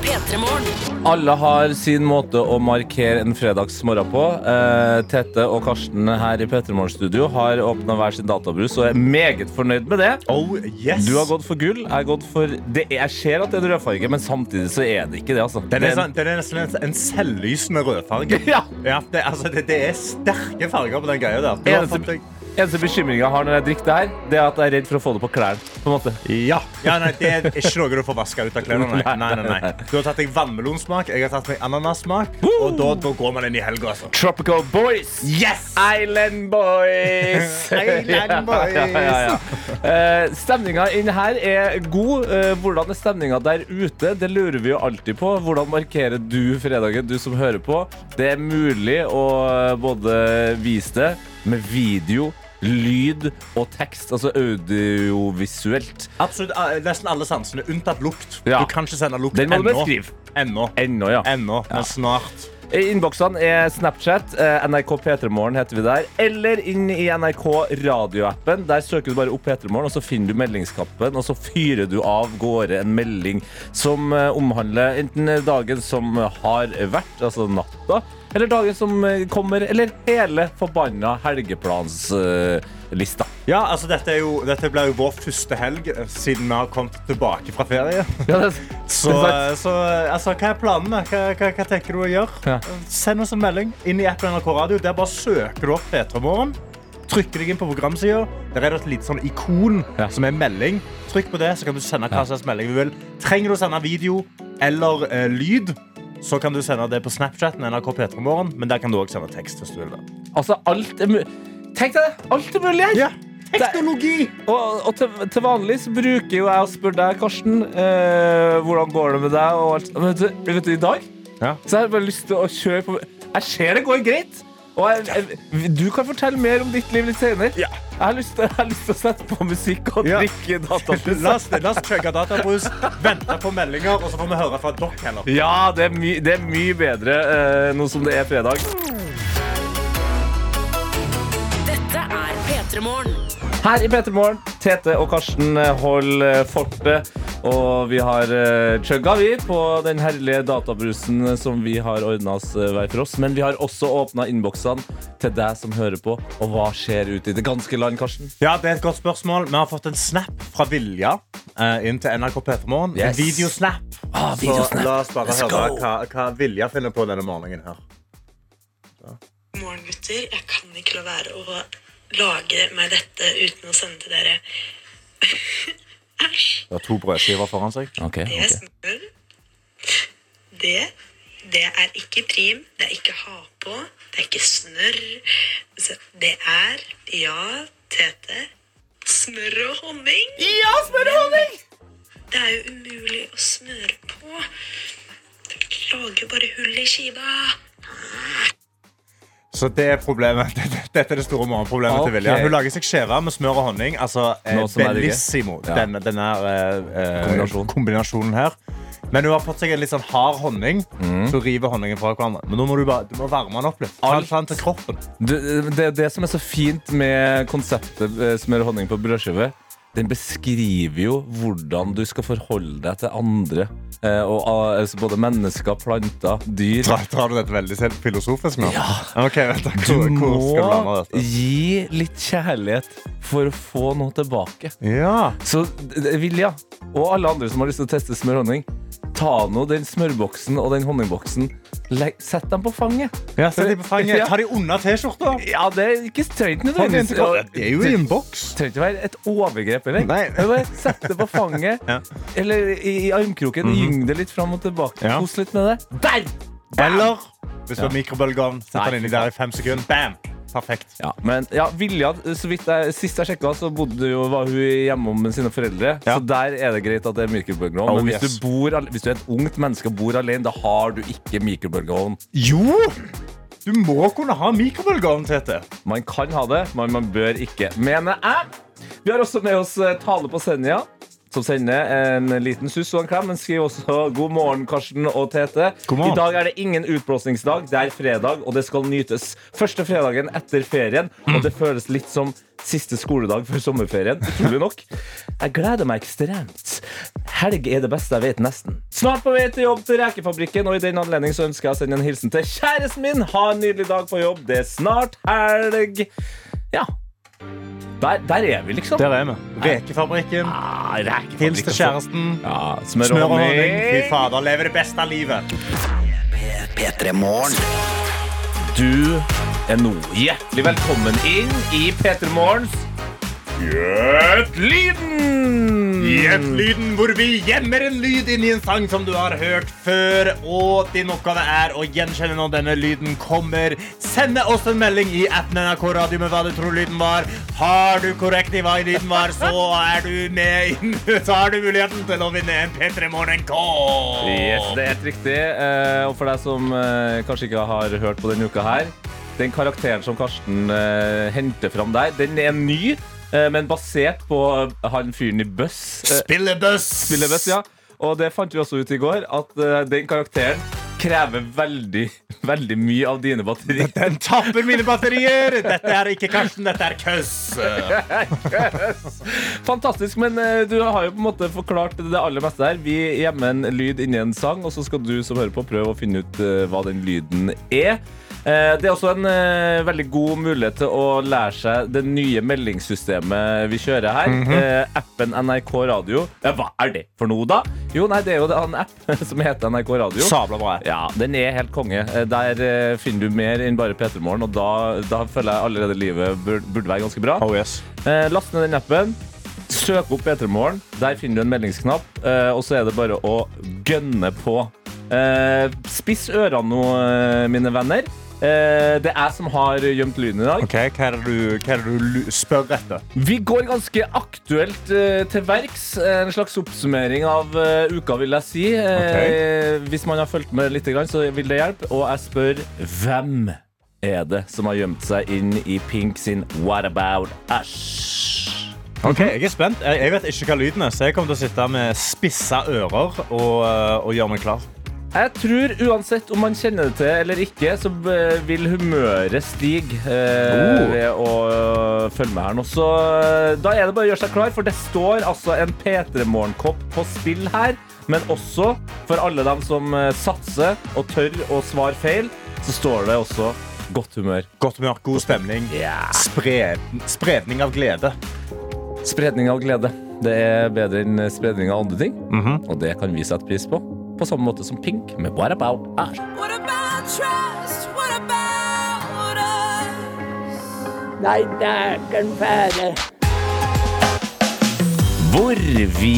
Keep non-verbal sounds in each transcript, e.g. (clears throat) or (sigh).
Dette P3 Morgen. Alle har sin måte å markere en fredagsmorgen på. Eh, Tette og Karsten her i P3 Morgen Studio har åpna hver sin databrus og er meget fornøyd med det. Oh, yes. Du har gått for gull. Jeg gått for det, Jeg ser at det er en rødfarge, men samtidig så er det ikke det. altså Den Det er, sånn, den er nesten en, en selvlysende rødfarge. (laughs) Ja. Ja, det, altså, det, det er sterke farger på den greia der. Du har Eneste- Eneste bekymringa jeg har når jeg drikker det her, Det er at jeg er redd for å få det på klærne. På en måte. Ja. ja, nei, Det er ikke noe du får vaska ut av klærne. Nei. Nei. Nei, nei. Du har tatt deg vannmelonsmak, jeg har tatt meg ananassmak. Og da, da går man inn i helga. Altså. Tropical Boys! Yes! Island Boys! (laughs) Island Boys. (laughs) ja, ja, ja, ja. Eh, stemninga inn her er god. Eh, hvordan er stemninga der ute? Det lurer vi jo alltid på. Hvordan markerer du fredagen, du som hører på? Det er mulig å eh, både vise det med video, lyd og tekst. Altså audiovisuelt. Absolutt, eh, Nesten alle sansene, unntatt lukt. Ja. Du kan ikke sende lukt Den må ennå. Ennå. Ennå, ja. Ennå, men snart. I Innboksene er Snapchat, eh, NRK P3morgen heter vi der, eller inn i NRK radioappen. Der søker du bare opp P3morgen, og så finner du meldingskappen, og så fyrer du av gårde en melding som eh, omhandler enten dagen som har vært, altså natta, eller dagen som eh, kommer, eller hele forbanna helgeplanslista. Ja, altså dette, er jo, dette blir jo vår første helg eh, siden vi har kommet tilbake fra ferie. Ja, det, (laughs) Så, det er så altså, hva er planene? Hva, hva, hva tenker du å gjøre? Ja. Send oss en melding inn i appen NRK Radio. Der bare søker du opp P3 Morgen. Trykker deg inn på programsida. Der er det et lite sånn ikon Ja. som er melding. Trykk på det, så kan du sende hva slags melding du vil. Trenger du å sende video eller eh, lyd, så kan du sende det på Snapchaten NRK P3 Morgen. Men der kan du også sende tekst hvis du vil. det. altså, alt er Tenk deg det! Alt er mulig her! Teknologi! Og, og til, til vanlig så bruker jo jeg å spørre deg, Karsten, eh, hvordan går det med deg? Og alt. Men vet, du, vet du, i dag Ja. så har jeg bare lyst til å kjøre på Jeg ser det går greit. Og jeg, jeg, du kan fortelle mer om ditt liv litt senere. Ja. Jeg, har lyst til, å sette på musikk og Ja. drikke databrus. La oss, la oss chugge databrus, vente på meldinger, og så får vi høre fra dere heller. Ja, det er, my, det er mye bedre uh, nå som det er fredag. Dette er P3 Morgen. Her i P3 Morgen, Tete og Karsten eh, holder fortet. Og vi har uh, chugga, vi, på den herlige databrusen som vi har ordna oss eh, hver for oss. Men vi har også åpna innboksene til deg som hører på. Og hva skjer ute i det ganske land, Karsten? Ja, det er et godt spørsmål. Vi har fått en snap fra Vilja eh, inn til NRK P3morgen. Yes. En videosnap. Ah, Så la oss bare høre hva, hva Vilja finner på denne morgenen her. Morgen, gutter. Jeg kan ikke la være å lage meg dette uten å sende til dere. (laughs) Æsj. Det har to brødskiver foran seg. Okay, Det er okay. smør. Det, det er ikke prim. Det er ikke ha på. Det er ikke snørr. Det er, ja, Tete, smør og honning. Ja, smør og honning! Det er jo umulig å smøre på. Lager bare hull i skiva. Så det er problemet. (laughs) Dette er det store morgenproblemet okay. til Vilja. Hun lager seg skjeve med smør og honning. Altså eh, bellissimo, Ja. denne, denne eh, kombinasjonen. Kombinasjonen her. Men hun har fått seg en litt sånn hard honning, Mm. så river honningen fra hverandre. Men nå må du, bare, du må varme den opp litt. Alt- ta den til kroppen. Det, det, det som er så fint med konseptet eh, smør og honning på brødskive, den beskriver jo hvordan du skal forholde deg til andre. Eh, og, ah, altså både mennesker, planter, dyr. Tar, tar du dette veldig selv filosofisk nå? Ja. Okay. Du Hvor, hvor skal du må gi litt kjærlighet for å få noe tilbake. Ja. Så eh, Vilja, og alle andre som har lyst til å teste smør og honning, ta nå den smørboksen og den honningboksen. Sett dem på fanget. ja Sett dem på fanget. Ta de under T-skjorta. Ja, det er ikke inn nødvendigvis. Det er jo i en boks. Trenger ikke være et overgrep. Eller? Nei. Sett det på fanget, (laughs) Ja. eller i, i armkroken. Gyng det litt fram og tilbake. Ja. Kos litt med det. Der! Eller hvis du har mikrobølgeovn, sett den inni der i fem sekunder. Bam! Perfekt. Ja, men ja, Vilja, så vidt jeg, Sist jeg sjekka, så bodde jo, var hun hjemme med sine foreldre. Ja. Så der er det greit at det er mikrobølgeovn. Oh, men hvis, yes. du bor, hvis du er et ungt menneske og bor alene, da har du ikke mikrobølgeovn. Jo! Du må kunne ha mikrobølgeovn, Tete. Man kan ha det, men man bør ikke, mener jeg. Vi har også med oss eh, Tale på Senja. Som sender en liten suss og en klem. Men skriver også 'God morgen, Karsten og Tete'. I dag er det ingen utblåsningsdag. Det er fredag, og det skal nytes. Første fredagen etter ferien, og det føles litt som siste skoledag før sommerferien. Utrolig nok. Jeg gleder meg ekstremt. Helg er det beste jeg vet, nesten. Snart på vei til jobb til Rekefabrikken, og i den anledning så ønsker jeg å sende en hilsen til kjæresten min. Ha en nydelig dag på jobb. Det er snart helg. Ja. Der, der er vi, liksom. Der er vi. Rekefabrikken. Ah, Rekefabrikken. Hils til kjæresten. Ja, smør, Smør og honning. Fy fader, lever det beste av livet. P3 Morgen. Du er nå hjertelig velkommen inn i P3 Morgens Gjett lyden! Gjett lyden hvor vi gjemmer en lyd inni en sang som du har hørt før. Og din oppgave er å gjenkjenne når denne lyden kommer. Sende oss en melding i appen NRK Radio med hva du tror lyden var. Har du korrekt i hva lyden var, så er du med inn. (laughs) Så har du muligheten til å vinne en P3 Morgen Call. Yes, det er helt riktig. Eh, og for deg som eh, kanskje ikke har hørt på denne uka her, den karakteren som Karsten eh, henter fram der, den er ny, men basert på eh, han fyren i Buss. Eh, Spillebuss. Spillebuss, ja. Og det fant vi også ut i går, at eh, den karakteren krever veldig, (laughs) veldig mye av dine batterier. (laughs) Den tapper mine batterier. Dette er ikke Karsten, dette er køss. Fantastisk, men eh, du har jo på en måte forklart det aller meste her. Vi gjemmer en lyd inni en sang, og så skal du som hører på prøve å finne ut eh, hva den lyden er. Eh, Det er også en eh, veldig god mulighet til å lære seg det nye meldingssystemet vi kjører her. Eh, appen NRK Radio. Hva er det for noe, da? Jo, nei, det er jo en app (laughs) som heter NRK Radio. Sabla bra. Ja, den er helt konge. Der finner du mer enn bare P3 Morgen, og da, da føler jeg allerede livet burde, være ganske bra. Oh yes. Last ned den appen. Søk opp P3morgen. Der finner du en meldingsknapp. Og så er det bare å gønne på. Spiss ørene nå, mine venner. Eh, Det er jeg som har gjemt lyden i dag. Ok, Hva er det du, spør etter? Vi går ganske aktuelt eh, til verks. En slags oppsummering av eh, uka, vil jeg si. Eh, Hvis man har fulgt med litt, så vil det hjelpe. Og jeg spør hvem er det som har gjemt seg inn i Pink sin What About Us? Ok, Jeg er spent. Jeg, vet ikke hva lyden er, så jeg kommer til å sitte med spissa ører og, eh, og gjøre meg klar. Jeg tror uansett om man kjenner det til eller ikke, så eh, vil humøret stige eh, Oh. ved å eh, følge med her nå. Så eh, da er det bare å gjøre seg klar, for det står altså en P3 Morgenkopp på spill her. Men også for alle dem som satser og tør å svare feil, så står det også godt humør. Godt humør, god stemning. Yeah. Spred, spredning av glede. Spredning av glede. Det er bedre enn spredning av andre ting. Og det kan vi sette pris på. På samme måte som Pink med What About Us. What about trust? What about us? Nei, dæken fæle. Hvor vi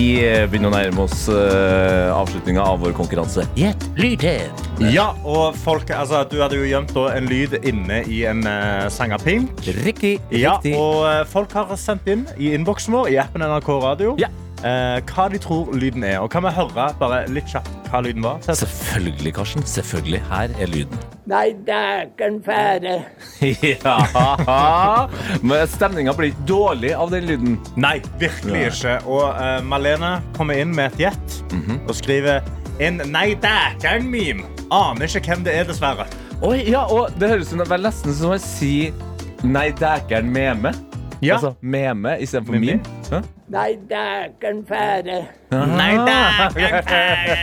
begynner å nærme oss uh, avslutninga av vår konkurranse. Gjett lyden! Ja, og folk, altså, Du hadde jo gjemt en lyd inne i en uh, sang av Pink. Riktig. riktig. Ja, og uh, folk har sendt inn i innboksen vår i appen NRK Radio Ja. Eh, hva de tror lyden er. Og kan vi høre bare litt kjapt hva lyden var? (laughs) Selvfølgelig, Karsten. Selvfølgelig. Her er lyden. Nei, dæken fære. (laughs) ja. Men stemninga blir ikke dårlig av den lyden. Nei, virkelig ikke. Og uh, Malene kommer inn med et gjett Mhm. og skriver en nei dæken meme. Aner ikke hvem det er, dessverre. Oi, ja, og Det høres ut nesten som å si Nei, dækeren meme. Ja. Altså meme istedenfor Meme. meme. Nei, dæken fære. Nei fære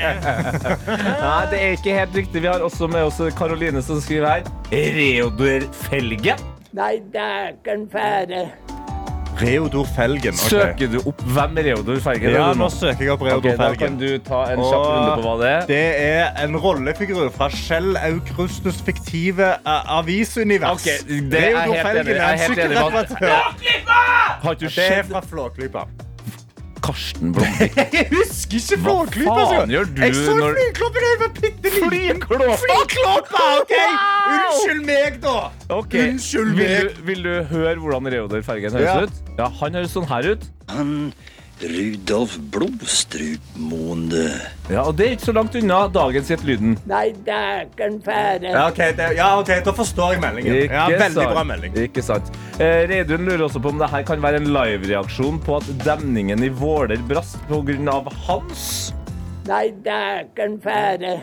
Nei, (laughs) det er ikke helt riktig. Vi har også med oss Karoline som skriver her. Reodor Felge. Nei, dæken fæle. Reodor Felgen. Okay. Søker du opp hvem Reodor Felgen Ja, er? nå søker jeg opp Reodor okay, Felgen. da kan du ta en kjapp runde på hva det er. Det er en rollefigur fra Kjell Aukrustus' fiktive uh, avisunivers. Okay, det Reodor Felgen enig er en sykkelreparatør. Det er fra Flåklypa. Karsten Blomvik? (laughs) Jeg husker ikke Hva faen gjør du Jeg så når- Flykloppen med jeg var bitte liten. Flykloppen? Flykloppen, ok? Unnskyld meg, da. Okay. Unnskyld vil meg. du, vil du høre hvordan Reodor Fergen høres Ja. ut? Ja, Han høres sånn her ut. Han Rudolf Blomstrupmoen. Ja, og det er ikke så langt unna dagens Gjett lyden. Nei, dæken fære. Ja, ok, det, ja, ok, Da forstår jeg meldingen. Ja, veldig sant. bra melding. Ikke sant. Eh, Reidun lurer også på om det her kan være en live-reaksjon på at demningen i Våler brast pga. hans. Nei, dæken fære.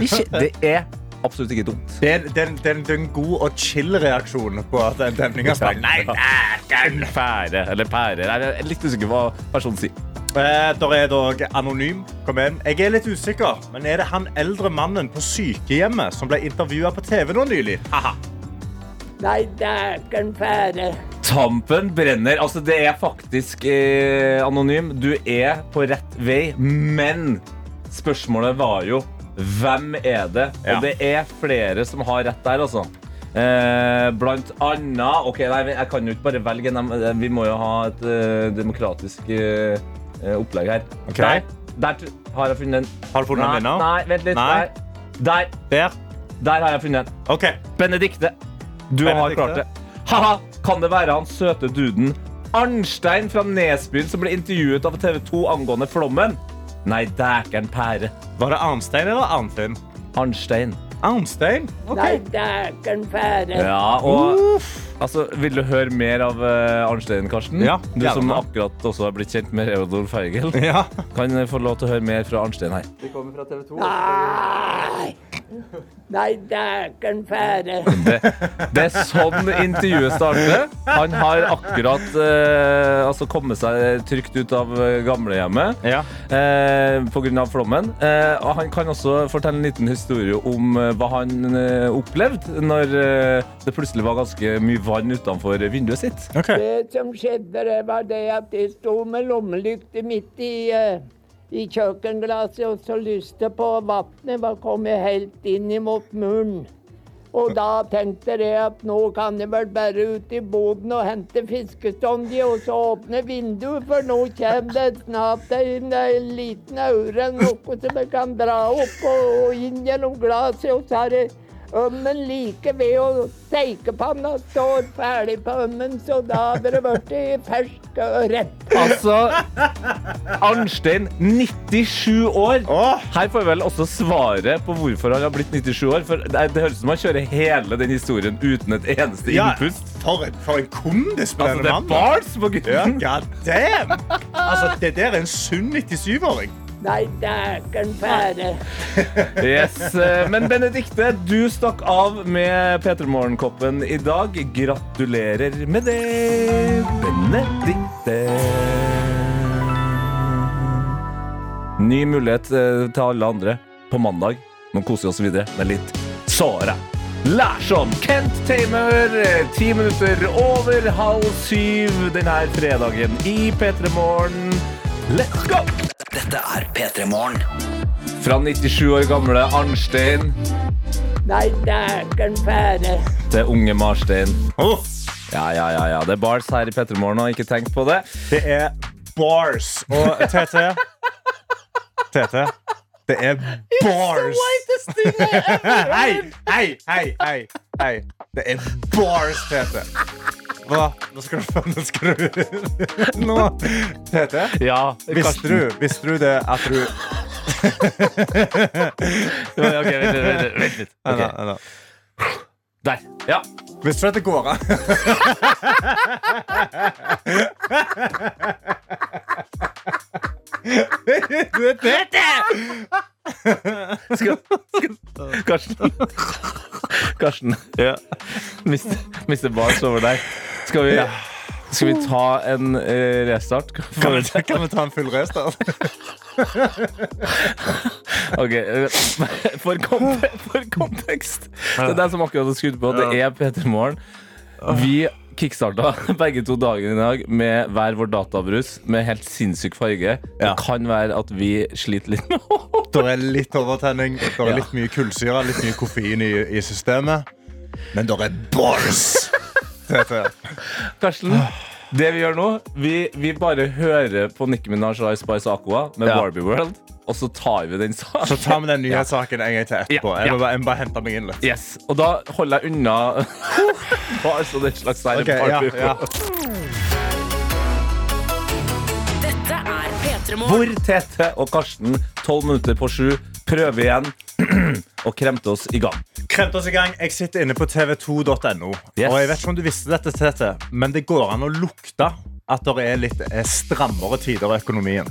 Ikke, det er absolutt ikke dumt. Det er, det, er, det, er, det er en god og chill reaksjon på at en demning har sprang. Nei, En pære. eller pære. Jeg er litt usikker på hva personen sier. Eh, der er dog anonym. Kom igjen. Jeg er litt usikker, men er det han eldre mannen på sykehjemmet som ble intervjua på TV nå nylig? Haha. Nei, dæken fære. Tampen brenner. Altså, det er faktisk eh, anonym. Du er på rett vei, men spørsmålet var jo hvem er det? Ja. Og det er flere som har rett der, altså. Eh, blant annet OK, nei, jeg kan jo ikke bare velge. Nei, Vi må jo ha et uh, demokratisk eh, eh, opplegg her. Okay. Der, der har jeg funnet en. Har du funnet en vinner? nei, vent litt. Nei. Der. Der, Der. har jeg funnet en. Okay. Benedikte, du har klart det. Haha, kan det være han søte duden Arnstein fra Nesbyen som ble intervjuet av TV 2 angående flommen? Nei, dækeren pære. Var det Arnstein eller Arnfinn? Arnstein. Arnstein? OK. Nei, dæken fære. Ja, og altså, Vil du høre mer av eh, Arnstein, Karsten? Ja, du som gjerne. akkurat også har blitt kjent med Reodor Feigel. (laughs) Ja. Kan jeg få lov til å høre mer fra Arnstein her. Vi kommer fra TV 2. Nei. Nei, dæken fære. (laughs) Det er sånn intervjuet starter. Han har akkurat eh, altså kommet seg trygt ut av eh, gamlehjemmet Ja. eh, pga. flommen. Eh, og han kan også fortelle en liten historie om eh, hva han eh, opplevde når eh, det plutselig var ganske mye vann utenfor vinduet sitt. Okay. Det som skjedde, det var det at jeg sto med lommelykte midt i, eh, i kjøkkenglasset og så lyste på vannet var kommet helt inn mot muren. Og da tenkte jeg at nå kan jeg vel bare ut i boden og hente fiskestongje og så åpne vinduet, for nå kommer det snart en, en liten aure, noe som jeg kan dra opp og, og inn gjennom glasset, og så har jeg Ømmen like ved, og steikepanna står ferdig på ømmen, så da hadde det blitt fersk rett. Altså Arnstein, 97 år. Her får vi vel også svaret på hvorfor han har blitt 97 år. For det, det høres ut som han kjører hele den historien uten et eneste Ja, innpust. for, en- for en kondis på Altså, denne det er bars på Ja, gutten. god damn! Altså, det der er en sunn 97-åring. Nei, dæken fære. Yes, eh, Men Benedikte, du stakk av med P3 Morgen-koppen i dag. Gratulerer med det, Benedikte. Ny mulighet eh, til alle andre på mandag. Nå koser vi oss videre med litt såre. Larsson. Kent Tamer, eh, ti minutter over halv syv denne fredagen i P3 Morgen. Let's go! Dette er P3 Morgen. Fra 97 år gamle Arnstein Nei, dæken fære. til unge Marstein. Oh, Ja, ja, ja, ja. Det er bars her i P3 Morgen, og ikke tenk på det. det er bars. Og TT TT. Det er bars. Hei, hei, hei, hei, hei. Det er bars, Tete. Hva? Nå skal du få den skru Nå Tete, Ja, visste du, visste du det at du Ok, vent litt. Vent vent litt. Okay. Anna, nei. Der. Ja. Visste du at det går an? (laughs) Tete! Skal, skal, Karsten. Karsten. Ja. Mister, mister bars over deg. Skal vi, skal vi ta en eh, restart? Kan vi, kan vi ta en full restart? (laughs) Ok, eh, for, konte for kontekst Det er som akkurat har skrudd på. Det er P3 Morgen. Vi kickstarta (laughs) begge to dagen i dag med hver vår databrus med helt sinnssyk farge. Det kan være at vi sliter litt med (laughs) Det er litt overtenning, det er Ja. litt mye kullsyre, litt mye koffein i, i systemet. Men det er bars! (laughs) Karsten, det vi gjør nå, vi, vi bare hører på Nicki Minaj og Ice Spice Aqua med Ja. Barbie World, og så tar vi den saken. Så tar vi den nyhetssaken en gang til etterpå. Ja, Jeg må bare, jeg må bare hente meg inn litt. Yes, Og da holder jeg unna (laughs) bare så det slags der. okay, ja, Barbie ja. World. Dette P3morgen. Hvor Tete og Karsten, tolv minutter på sju, prøver igjen (clears throat) og kremte oss i gang. Kremt oss i gang. Jeg sitter inne på tv2.no. Yes. Og jeg vet ikke om du visste dette, Tete, men det går an å lukte at det er litt eh, strammere tider i økonomien.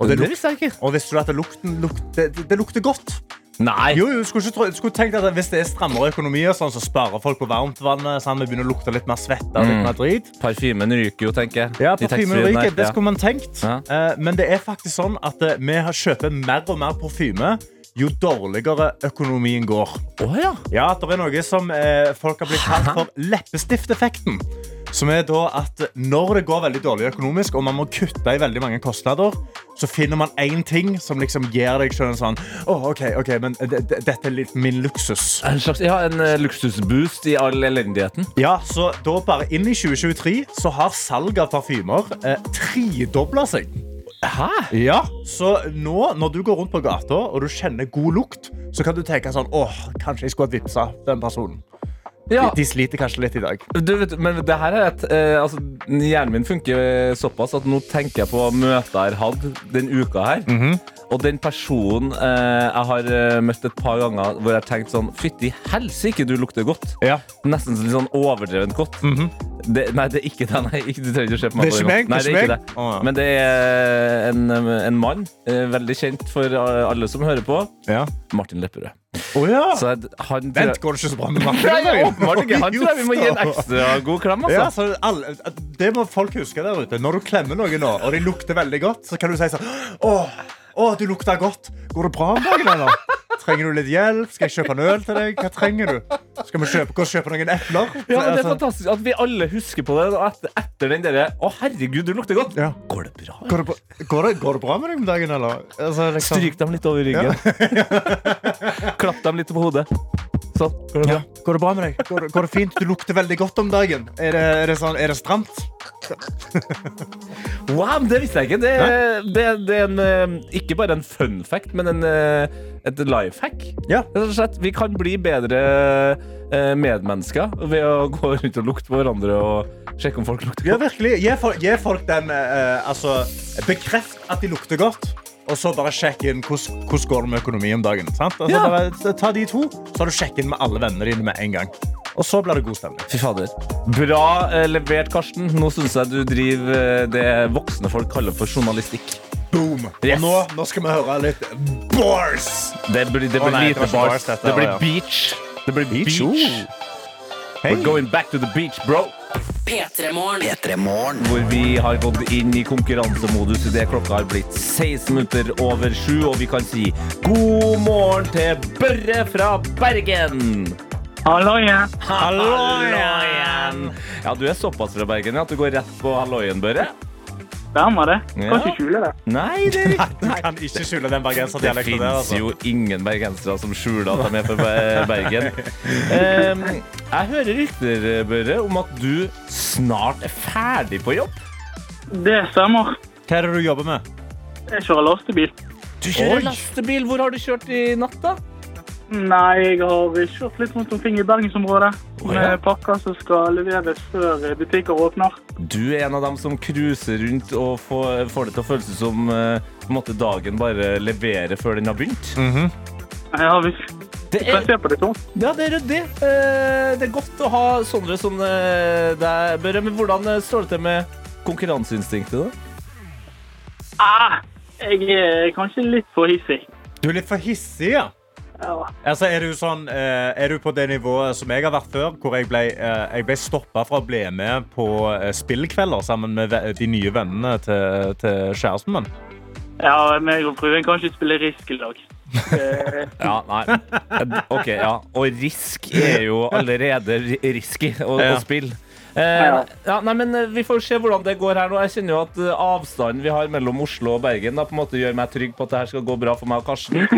Og det, Det visste jeg ikke. og visste du at det, lukten, luk- det, lukter godt? Nei. Jo, jo, skulle, tro, skulle tenkt at Hvis det er strammere økonomi, sånn, så sparer folk på varmtvannet. Sånn, vi begynner å lukte litt mer svette og litt mer drit. Parfymen ryker jo, tenker jeg. Ja, parfymen ryker, det skulle man tenkt. Ja. Eh, men det er faktisk sånn at eh, vi har kjøper mer og mer parfyme jo dårligere økonomien går. Oh, ja. Ja, det er noe som eh, folk har blitt kalt for leppestifteffekten. Som er da at når det går veldig dårlig økonomisk, og man må kutte i veldig mange kostnader, så finner man én ting som liksom gir deg selv en sånn oh, OK, ok, men dette er litt min luksus. En slags, ja, en uh, luksusboost i all elendigheten. Ja, så da bare inn i 2023 så har salget av parfymer eh, tredobla seg. Hæ? Ja, så nå når du går rundt på gata og du kjenner god lukt, så kan du tenke sånn Åh, kanskje jeg skulle ha vippsa den personen. Ja, De sliter kanskje litt i dag. du vet, men det her er et eh, altså, Hjernen min funker såpass at nå tenker jeg på møter jeg har hatt den uka her. Og den personen eh, jeg har eh, møtt et par ganger hvor jeg har tenkt sånn Fytti helsike, du lukter godt. Ja. Nesten litt sånn overdrevent godt. Det, nei, det er ikke det. Nei, ikke, du trenger ikke å se på meg. Det er ikke meg. Nei, det er ikke det. Å. Men det er en, en mann, eh, veldig kjent for alle som hører på. Ja. Martin Lepperød. Oh, ja. Så han Vent, går det ikke så bra med (laughs) Martin? Nei, åpenbart ikke. Han tror jeg vi må gi en ekstra god klem. Altså. Ja, så alle, det må folk huske der ute. Når du klemmer noen nå, og de lukter veldig godt, så kan du si sånn Åh, åh du lukter godt. Går det bra om dagen, eller? Trenger du litt hjelp? Skal jeg kjøpe en øl til deg? Hva trenger du? Skal vi kjøpe, gå kjøpe noen epler? Ja, men Det er Altså, fantastisk at vi alle husker på det. Etter, etter den derre Å, herregud, du lukter godt. Ja. Går det bra? går, det, bra- går, det, går det bra med deg om dagen, eller? Altså, liksom, Stryk dem litt over ryggen. (laughs) Klapp dem litt på hodet. Sånn. Går det bra? ja. Går det bra med deg? Går går det fint? Du lukter veldig godt om dagen. Er det, er det, sånn, er det stramt? Wow, det visste jeg ikke. Det, det, det er en, eh, ikke bare en fun fact, men en, eh, et life hack. Ja. Slett, vi kan bli bedre eh, medmennesker ved å gå rundt og lukte på hverandre og sjekke om folk lukter Ja, godt. virkelig. Gi folk, gi folk den eh, Altså, bekreft at de lukter godt. Og så bare sjekk inn hvordan hvordan går det med økonomi om dagen. Sant? Altså, Ja. bare, ta de to, så har du sjekket inn med alle vennene dine med en gang. Og så blir det god stemning. Fy fader. Bra eh, levert, Karsten. Nå syns jeg du driver eh, det voksne folk kaller for journalistikk. Boom. Yes. Og nå, nå skal vi høre litt bars. Det blir, det blir oh, nei, lite det bars. bars, dette, Det blir ja. beach. Det blir beach. Beach, Hey. We're going back to the beach, bro. P3morgen. P3 Morgen. Hvor vi har gått inn i konkurransemodus idet klokka har blitt 16 minutter over sju, og vi kan si god morgen til Børre fra Bergen. Halloien. Halloien! Ja, du er såpass fra Bergen ja, at du går rett på halloien, Børre? Stemmer det. Ja. Kan ikke skjule det. Nei, det er Nei, du kan ikke skjule den Det bergenserdialekten der. fins Altså. jo ingen bergensere som skjuler at de er fra Be- Bergen. um, jeg hører rykter, Børre, om at du snart er ferdig på jobb. Det stemmer. Hva er det du jobber med? Jeg kjører lastebil. Du kjører Oi. lastebil. Hvor har du kjørt i natt, da? Nei, jeg har kjørt litt rundt omkring i bergensområdet. oh, ja. Med pakker som skal leveres før butikker åpner. Du er en av dem som cruiser rundt og får, får det til å føles som uh, på måte dagen bare leverer før den har begynt. Ja, vi Det er, se på det ja, det er ryddig. Eh, Det er godt å ha sånne som eh, deg, Børre. Men hvordan eh, står det til med konkurranseinstinktet, da? Ah, jeg er kanskje litt for hissig. Du er litt for hissig, ja. Ja. Altså, er, du sånn, eh, er du på det nivået som jeg har vært før, hvor jeg ble, eh, jeg ble stoppa fra å bli med på eh, spillkvelder sammen med de nye vennene til, til kjæresten min? ja, meg og fruen kan ikke spille risk i lag. Eh, (laughs) Ja, nei. (laughs) OK, ja. Og risk er jo allerede ri- risky å, Ja. å spille. Eh, ja, nei, men eh, Vi får se hvordan det går her nå. Jeg kjenner jo at eh, avstanden vi har mellom Oslo og Bergen, da, på en måte gjør meg trygg på at det her skal gå bra for meg og Karsten.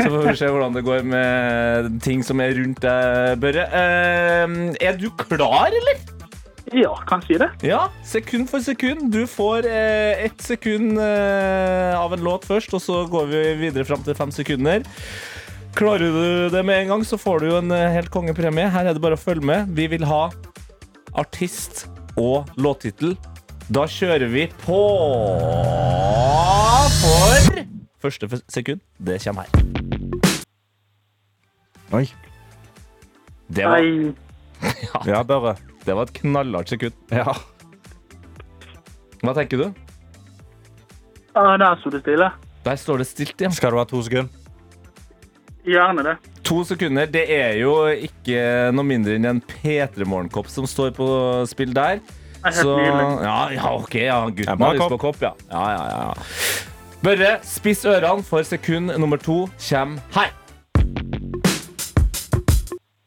Så får vi se hvordan det går med ting som er rundt deg, Børre. Eh, er du klar, eller? ja, kan si det. Ja, sekund for sekund. Du får eh, ett sekund eh, av en låt først, og så går vi videre fram til fem sekunder. Klarer du det med en gang, så får du jo en eh, helt kongepremie. Her er det bare å følge med. Vi vil ha artist og låttittel. Da kjører vi på for første sekund. Det kommer her. Oi. Det var. (laughs) Ja, Børre. det var et knallhardt sekund. Ja. Hva tenker du? Ah, der sto det stille. Der står det stilt, ja. Skal du ha to sekunder? Gjerne det. To sekunder, det er jo ikke noe mindre enn en P3 Morgenkopp som står på spill der. er Så ja, ja, OK, ja. Gutten har lyst på kopp, ja. Ja, ja, ja. ja. Børre, spiss ørene, for sekund nummer to kommer her.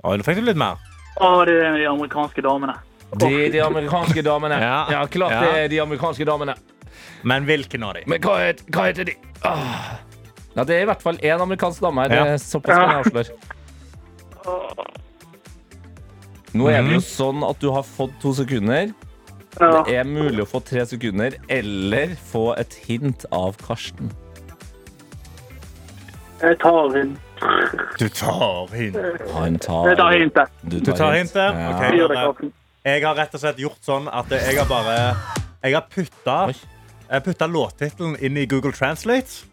Oi, nå fikk du litt mer. Å, det er de amerikanske damene. Det er de amerikanske damene. (laughs) Ja. Ja, klart Ja. det er de amerikanske damene. Men hvilken av de? Men hva, het, hva heter de? Ah. Ja, det er i hvert fall én amerikansk dame her. Det Ja. såpass kan jeg avsløre. Nå er det jo sånn at du har fått to sekunder. Ja. Det er mulig å få tre sekunder, eller få et hint av Karsten. Jeg tar hint. Du tar hint. Han tar Jeg tar hintet. Du Du tar hintet? Ja. Ok. Gjør. Jeg har rett og slett gjort sånn at jeg har bare Jeg har putta, putta låttittelen inn i Google Translate.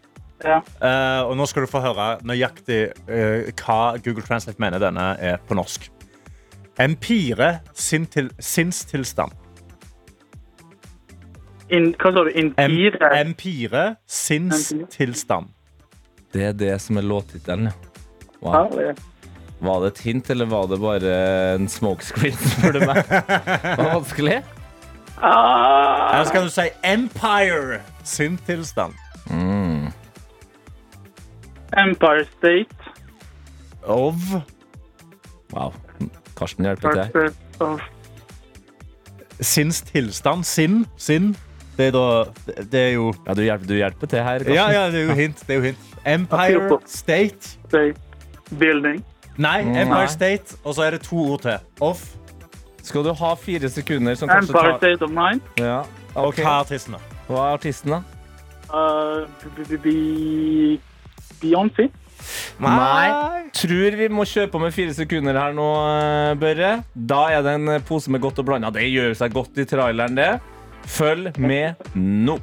Ja. Eh, og nå skal du få høre nøyaktig uh, hva Google Translate mener denne er på norsk. Empire sin til, sinnstilstand. In, hva sa du? Empire? Empire sinnstilstand. Det er det som er låttittelen, ja. Wow. Var det et hint, eller var det bare en smokescreen, spør du meg? (laughs) Var det vanskelig? Ah, Eller skal du si Empire sin tilstand? Empire State. Of Wow. Karsten hjelper til her. Sinns tilstand. Sinn. Sinn. Det er da Det er jo Ja, du hjelper, du hjelper til her, Karsten. Ja, ja, det er jo hint. Det er jo hint. Empire State. State. Building. Nei, Empire State, og så er det to ord til. Of Skal du ha fire sekunder som kanskje Empire tar State of Mind. ja. og ok. hva er artisten, da? Hva er artisten, da? Uh, b- b- b- Beyoncé. Nei. Tror vi må kjøre på med fire sekunder her nå, eh, Børre. Da er det en pose med godt og blanda. Det gjør seg godt i traileren, det. Følg med nå.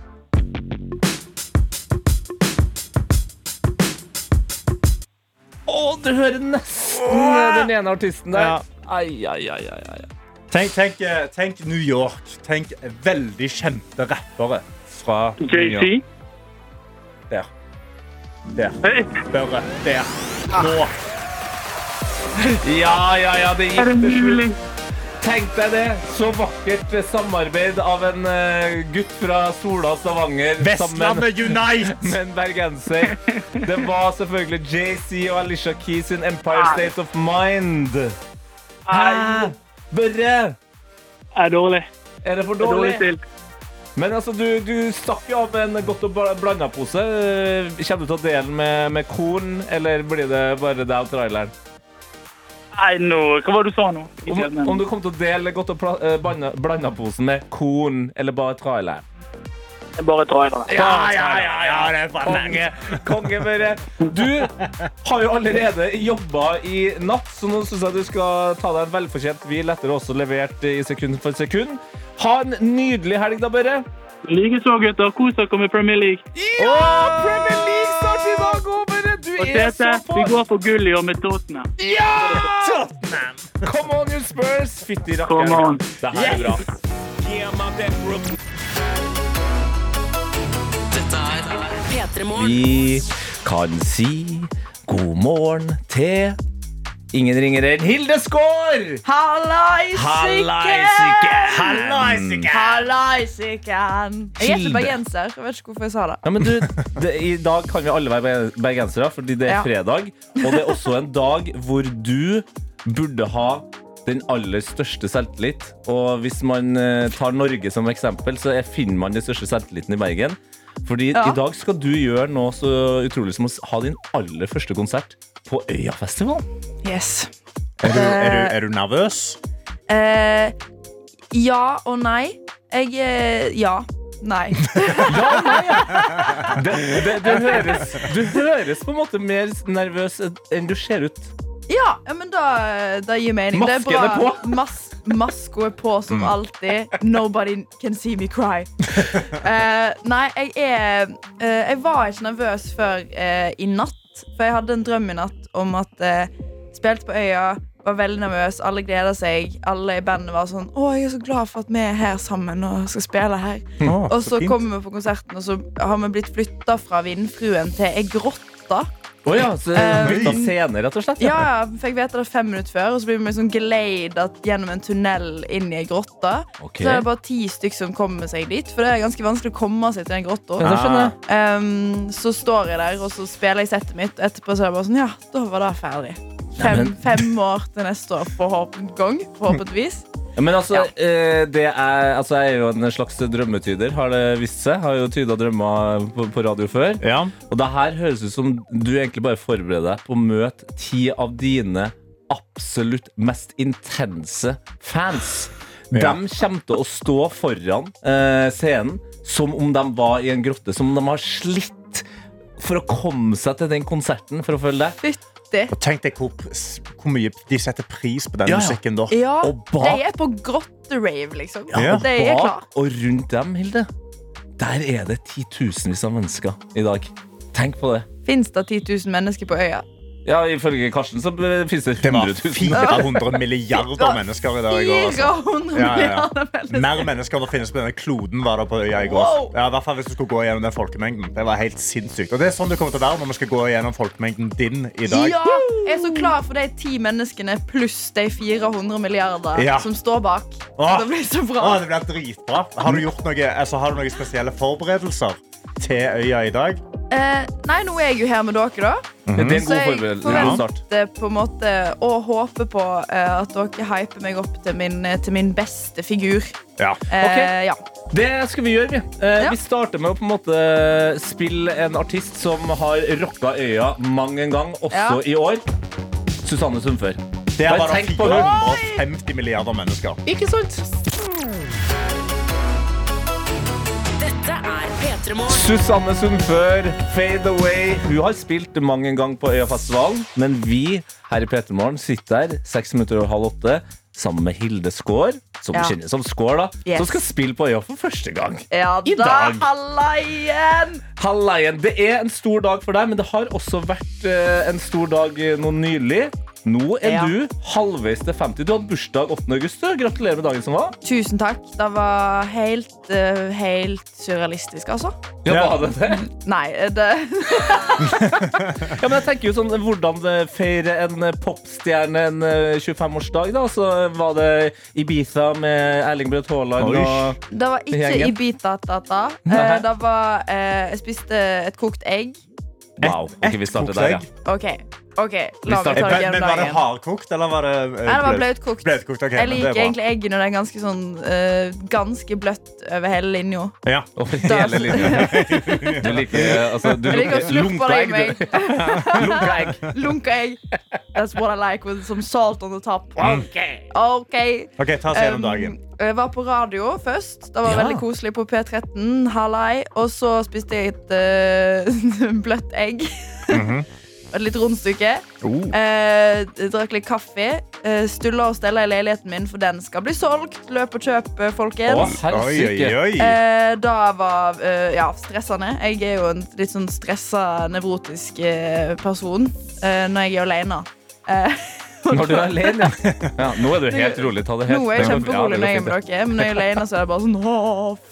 Å, du hører nesten den ene artisten der. Ja. Ai, ai, ai, ai, ai. Tenk, tenk, eh, tenk New York. Tenk veldig kjente rappere fra New York. Der. Børre. Der. Nå. Ja, ja, ja, det er gikk til slutt. Tenk deg det! Så vakkert samarbeid av en eh, gutt fra Sola Stavanger Vestlandet Unite! (laughs) med en bergenser. Det var selvfølgelig JC og Alicia Keys sin Empire State of Mind. Hæ? Børre! Er dårlig. Er det for Er dårlig dårlig? stilt. Men altså, du, du stakk jo av med en godt og blanda pose. Kommer du til å dele med, med korn, eller blir det bare deg og traileren? Nei, nå, hva var det du sa nå? Om, om du kom til å dele godt og blanda posen med korn eller bare traileren? Bare traileren. Ja, ja, ja, ja, det er konge. Konge, bare. Du har jo allerede jobba i natt, så nå syns jeg du skal ta deg en velfortjent hvil etter å også levert i sekund for sekund. Ha en nydelig helg, da, Børre. Likeså, gutter. Kos dere med Premier League. Ja! Premier League starter i dag òg, Børre! Du Og er så på! vi går for gull i år med Tottenham. Ja! Tottenham. Come on, you Spurs! Fytti rakkeren. on. Det her er bra. P3 Morgen. Vi kan si god morgen til ingen ringer enn Hilde Skaar! Hallaisiken! Hallaisiken! Jeg er ikke bergenser. Jeg vet ikke hvorfor jeg sa det. Ja, men du, det, I dag kan vi alle være bergensere, fordi det er fredag. Og det er også en dag hvor du burde ha den aller største selvtillit. Og hvis man eh, tar Norge som eksempel, så er, finner man den største selvtilliten i Bergen. Fordi Ja. i dag skal du gjøre noe så utrolig som å ha din aller første konsert på Øyafestivalen. Yes. Er du, er, du, er du nervøs? Uh, ja og nei. Jeg uh, Ja. Nei. (laughs) Det, det, det høres, du høres på en måte mer nervøs enn du ser ut. Ja, men da, da gir mening. Masken det er på. Mas Masko er på som alltid. Nobody can see me cry. Uh, nei, jeg er uh, Jeg var ikke nervøs før uh, i natt. For jeg hadde en drøm i natt om at uh, Spilte på Øya, var veldig nervøs, alle gleda seg. Alle i bandet var sånn Å, jeg er så glad for at vi er her sammen og skal spille her. Å, og så så kommer vi på konserten, og så har vi blitt flytta fra Vindfruen til ei grotte. Å ja, så Eh, bytta scene, rett og slett? Ja, ja, fikk vite det fem minutter før, og så blir vi liksom geleida gjennom en tunnel inn i ei grotte. Okay. Så er det bare ti stykker som kommer seg dit, for det er ganske vanskelig å komme seg til den grotta. Ja. Um, så står jeg der, og så spiller jeg settet mitt. Etterpå så er det bare sånn, ja, da var det ferdig. Fem, fem år til neste år, forhåpent gang, forhåpentligvis. Ja, Men altså, eh, det er, altså, jeg er jo en slags drømmetyder, har det vist seg. Har jo tyda drømmer på, på radio før. Ja. Og det her høres ut som du egentlig bare forbereder deg på å møte ti av dine absolutt mest intense fans. Ja. De kommer til å stå foran eh, scenen som om de var i en grotte. Som om de har slitt for å komme seg til den konserten, for å følge deg. Fytti. Og tenk deg hvor, hvor mye de setter pris på den Ja, ja. musikken da. Ja, Og bak- de er på grotterave, liksom. Ja. De er klar. Bak og rundt dem, Hilde, der er det titusenvis av mennesker i dag. Tenk på det. Fins det 10 000 mennesker på øya? Ja, Ifølge Karsten så finnes det Det var 100 000. 400 milliarder mennesker i dag. i går, Altså. 400 Ja, ja, ja. milliarder mennesker. Mer mennesker enn det finnes på denne kloden var det på øya i går. Wow. Ja, i hvert fall hvis du skulle gå gjennom den folkemengden. Det var helt sinnssykt. Og det er sånn det kommer til å være når vi skal gå gjennom folkemengden din i dag. Ja, jeg er så klar for de ti menneskene pluss de 400 milliarder Ja. som står bak. Åh. Det blir så Å, bra. det blir dritbra. Har du gjort noe, altså, har du noen spesielle forberedelser til øya i dag? Eh, nei, nå er jeg jo her med dere, da. Det er en Så god jeg forberedelse. God start. forventer på en måte og håper på eh, at dere hyper meg opp til min, til min beste figur. Ja. Eh, Ok. ja. Det skal vi gjøre, vi. Eh, Ja. Vi starter med å på en måte spille en artist som har rocka øya mang en gang, også Ja. i år. Susanne Sundfør. Bare det er bare, hun. 450 milliarder mennesker. Ikke sant? Susanne Sundfør, Fade Away. Hun har spilt mange en gang på Øyafestivalen, men vi her i P3 Morgen sitter her seks minutter over halv åtte sammen med Hilde Skår, som Ja. kjennes som Skår, da, Yes. som skal spille på Øya for første gang. ja I da, dag. Halleien! Halleien, det er en stor dag for deg, men det har også vært uh, en stor dag uh, nå nylig. Nå er Ja. du halvveis til 50. Du hadde bursdag 8. august. Gratulerer med dagen som var. Tusen takk. Det var helt, eh, helt surrealistisk, altså. Ja, Ja. var det det? Nei, det (laughs) Ja, men jeg tenker jo sånn, Hvordan eh, feire en eh, popstjerne en eh, 25-årsdag? da? Så Var det Ibiza med Erling Braut Haaland og Det var ikke Gjengen. Ibiza-tata. Nei. Eh, det var eh, Jeg spiste et kokt egg. Wow. ok, vi starter der, ja. OK, ok, la meg ta det Men, gjennom var det hardkokt, eller var det Nei, det var bløtkokt. bløtkokt? okay, Jeg er liker egentlig eggene, og det er ganske sånn uh, Ganske bløtt over hele linja. Ja. Over hele linja. (laughs) Du liker eh, altså, du Jeg liker å slurpe lunka det i meg. du. (laughs) Lunka egg. Lunka egg. That's what I like with some salt on the top. Ok. okay. okay ta oss gjennom Um, dagen. Jeg var på radio først. Det var Ja. veldig koselig på P13. Hallei. Og så spiste jeg et uh, (laughs) bløtt egg. Mhm. Et litt rundstykke. Oh. Eh, drakk litt kaffe. Eh, Stulla og stella i leiligheten min, for den skal bli solgt. Løp og kjøp, folkens. Oh. Oi, oi, oi. Eh, da var eh, ja, stressende. Jeg er jo en litt sånn stressa, nevrotisk eh, person eh, når jeg er alene. Eh, (laughs) Når du er alene, ja. ja. Nå er du helt rolig. Ta det helt Nå er jeg kjemperolig når jeg er med dere, men når jeg er alene, så er det bare sånn Å,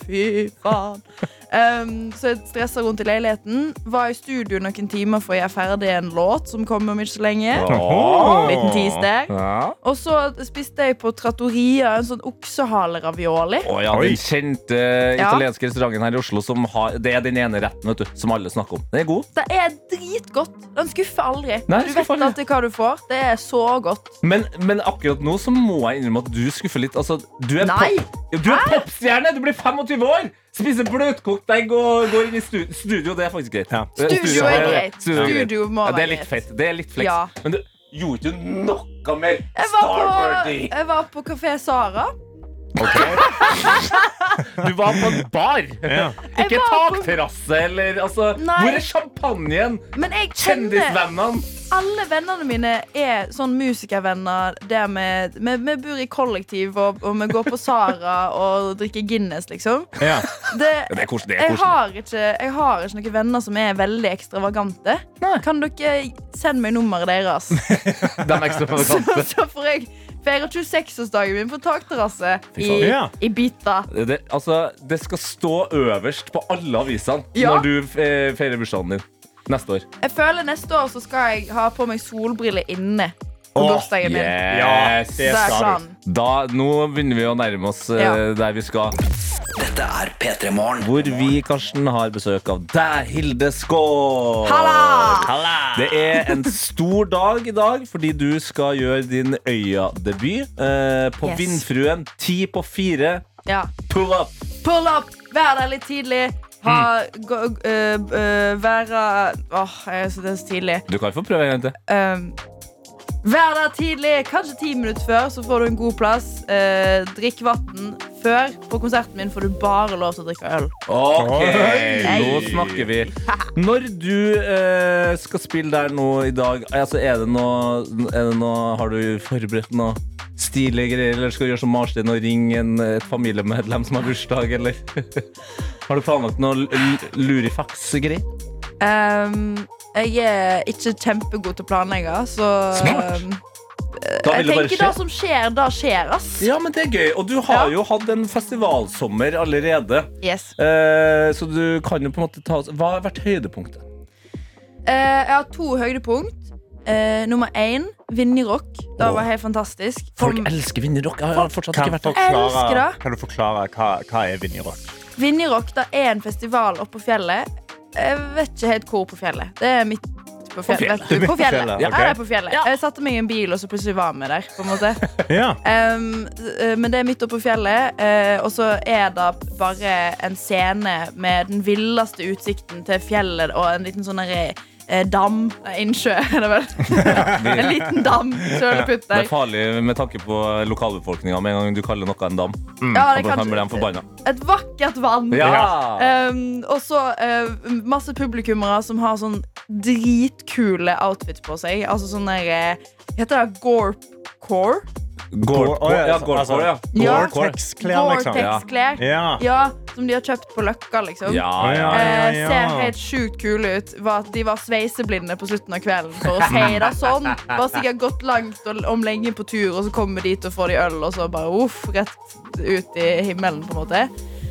fy faen. Um, så jeg stressa rundt i leiligheten. Var i studio noen timer for å gjøre ferdig en låt som kommer om ikke så lenge. Åh. Liten tease der. Ja. Og så spiste jeg på Trattoria en sånn oksehaleravioli. Oh, ja, den kjente uh, italienske restauranten her i Oslo som har, Det er den ene retten vet du, som alle snakker om. Den er god. Det er dritgodt. Den skuffer aldri. Nei, du skuffer vet aldri. alltid hva du får. Det er så godt. Men, men akkurat nå så må jeg innrømme at du skuffer litt. Altså, du er, pop, du er popstjerne! Du blir 25 år! Spiser bløtkokt egg og går inn i studio. studio. Det er faktisk greit. Ja. Studio, Studio er greit. Studio er greit. Studio må Ja, det er være litt greit. fett. Det er litt flex. Ja. Men du gjorde ikke noe mer Jeg var på, Starbirdie. jeg var på Kafé Sara. (laughs) Du var på en bar. Ja. Ikke Jeg var på- takterrasse eller altså Nei. Hvor er champagnen? Men jeg kjenner Kjendisvennene? alle vennene mine er sånn musikervenner der vi, vi, vi bor i kollektiv, og, og vi går på Sara og drikker Guinness, liksom. Ja. Det, Det er koselig. Det er jeg, koselig. har ikke, jeg har ikke noen venner som er veldig ekstravagante. Kan dere sende meg nummeret deres? (laughs) De ekstravagante ekstra (laughs) så, provokante. så får jeg feire 26-årsdagen min på takterrasse i. Ja. i Det, altså, det skal stå øverst på alle avisene Ja. når du eh, feirer bursdagen din neste år. Jeg føler Neste år så skal jeg ha på meg solbriller inne på bursdagen min. Yes. det er skal du. planen. Da, nå begynner vi å nærme oss eh, Ja. der vi skal. Dette er P3 Morgen. Hvor vi, Karsten, har besøk av deg, Hilde Skål. Halla! Det er en stor dag i dag fordi du skal gjøre din Øya-debut eh, på Yes. Vindfruen. Ti på fire. Ja. Pull up! Pull up, vær der litt tidlig. Ha, Mm. gå, uh, uh, være Åh, jeg synes det er så tidlig. Du kan få prøve en gang til. Um, vær der tidlig, kanskje ti minutter før, så får du en god plass. Eh, drikk vann før. På konserten min får du bare lov til å drikke øl. Ok, Hey. nå snakker vi. Når du eh, skal spille der nå i dag, altså er det noe, er det noe Har du forberedt noe stilige greier, eller skal du gjøre som Marstein og ringe en, et familiemedlem som har bursdag, eller (laughs) Har du planlagt noe l- l- lurifax-greier? Um, jeg er ikke kjempegod til å planlegge, så Smart. um, Jeg det bare tenker skje. det som skjer, da skjer, ass. Ja, men det er gøy. Og du har Ja. jo hatt en festivalsommer allerede. Yes. Eh, så du kan jo på en måte ta oss Hva har vært høydepunktet? Eh, jeg har to høydepunkt. Eh, nummer én, Vinjerock. Det oh. var helt fantastisk. Folk Kom- elsker vinnerrock. Jeg har fortsatt Kan, ikke vært der. forklare, kan du forklare hva, hva er Vinjerock? Vinjerock det er en festival oppe på fjellet. Jeg vet ikke helt hvor på fjellet. Det er midt på fjellet. fjellet. Du, På fjellet. Ja, er på fjellet. Jeg satte meg i en bil, og så plutselig var vi der. På en måte. (laughs) Ja. Um, men det er midt oppe på fjellet, eh, og så er det bare en scene med den villeste utsikten til fjellet og en liten sånn derre, eh, dam. eh, Innsjø, (laughs) er det vel? en liten dam. Søleputt Det er farlig med tanke på lokalbefolkninga med en gang du kaller noe en dam. Ja, Og det da kan- kan bli de forbanna. Et vakkert vann. Ja. Um, og så eh, masse publikummere som har sånn dritkule outfits på seg. Altså sånn der eh, Heter det Gorpcore? Gore, ja, gore, altså, ja. Gore-Tex-klær, liksom. Gore-Tex-klær. Ja. Ja, som de har kjøpt på Løkka, liksom. Ja, Ja, ja. ja, Eh, ser helt sjukt kule ut. Var at de var sveiseblinde på slutten av kvelden. For å feire sånn Var sikkert gått langt og om lenge på tur, og så kommer de dit og får de øl, og så bare uff, rett ut i himmelen, på en måte.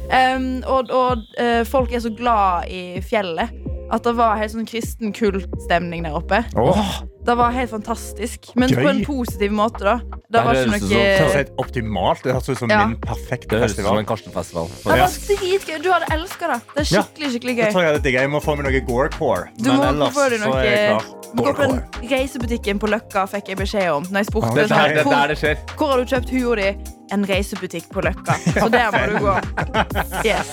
Um, og og uh, folk er så glad i fjellet at det var helt sånn kristen kultstemning der oppe. Oh. Det var helt fantastisk. Men Gøy. på en positiv måte, da. Det var Det ikke høres ut det høres noe helt optimalt Det høres ut som Ja. min perfekte Det festival. en Karsten-festival. Det var dritgøy. Du hadde elska det. Det er skikkelig, skikkelig Jeg gøy. tror jeg det er gøy. Jeg må få meg noe Gore-core. Du Men må ellers få deg så er jeg noe klar. På den reisebutikken på Løkka, fikk jeg beskjed om. Når jeg spurte Det er sånn, der det, er der det skjer. hvor har du kjøpt hua di? En reisebutikk på Løkka. Så der må du gå. Yes.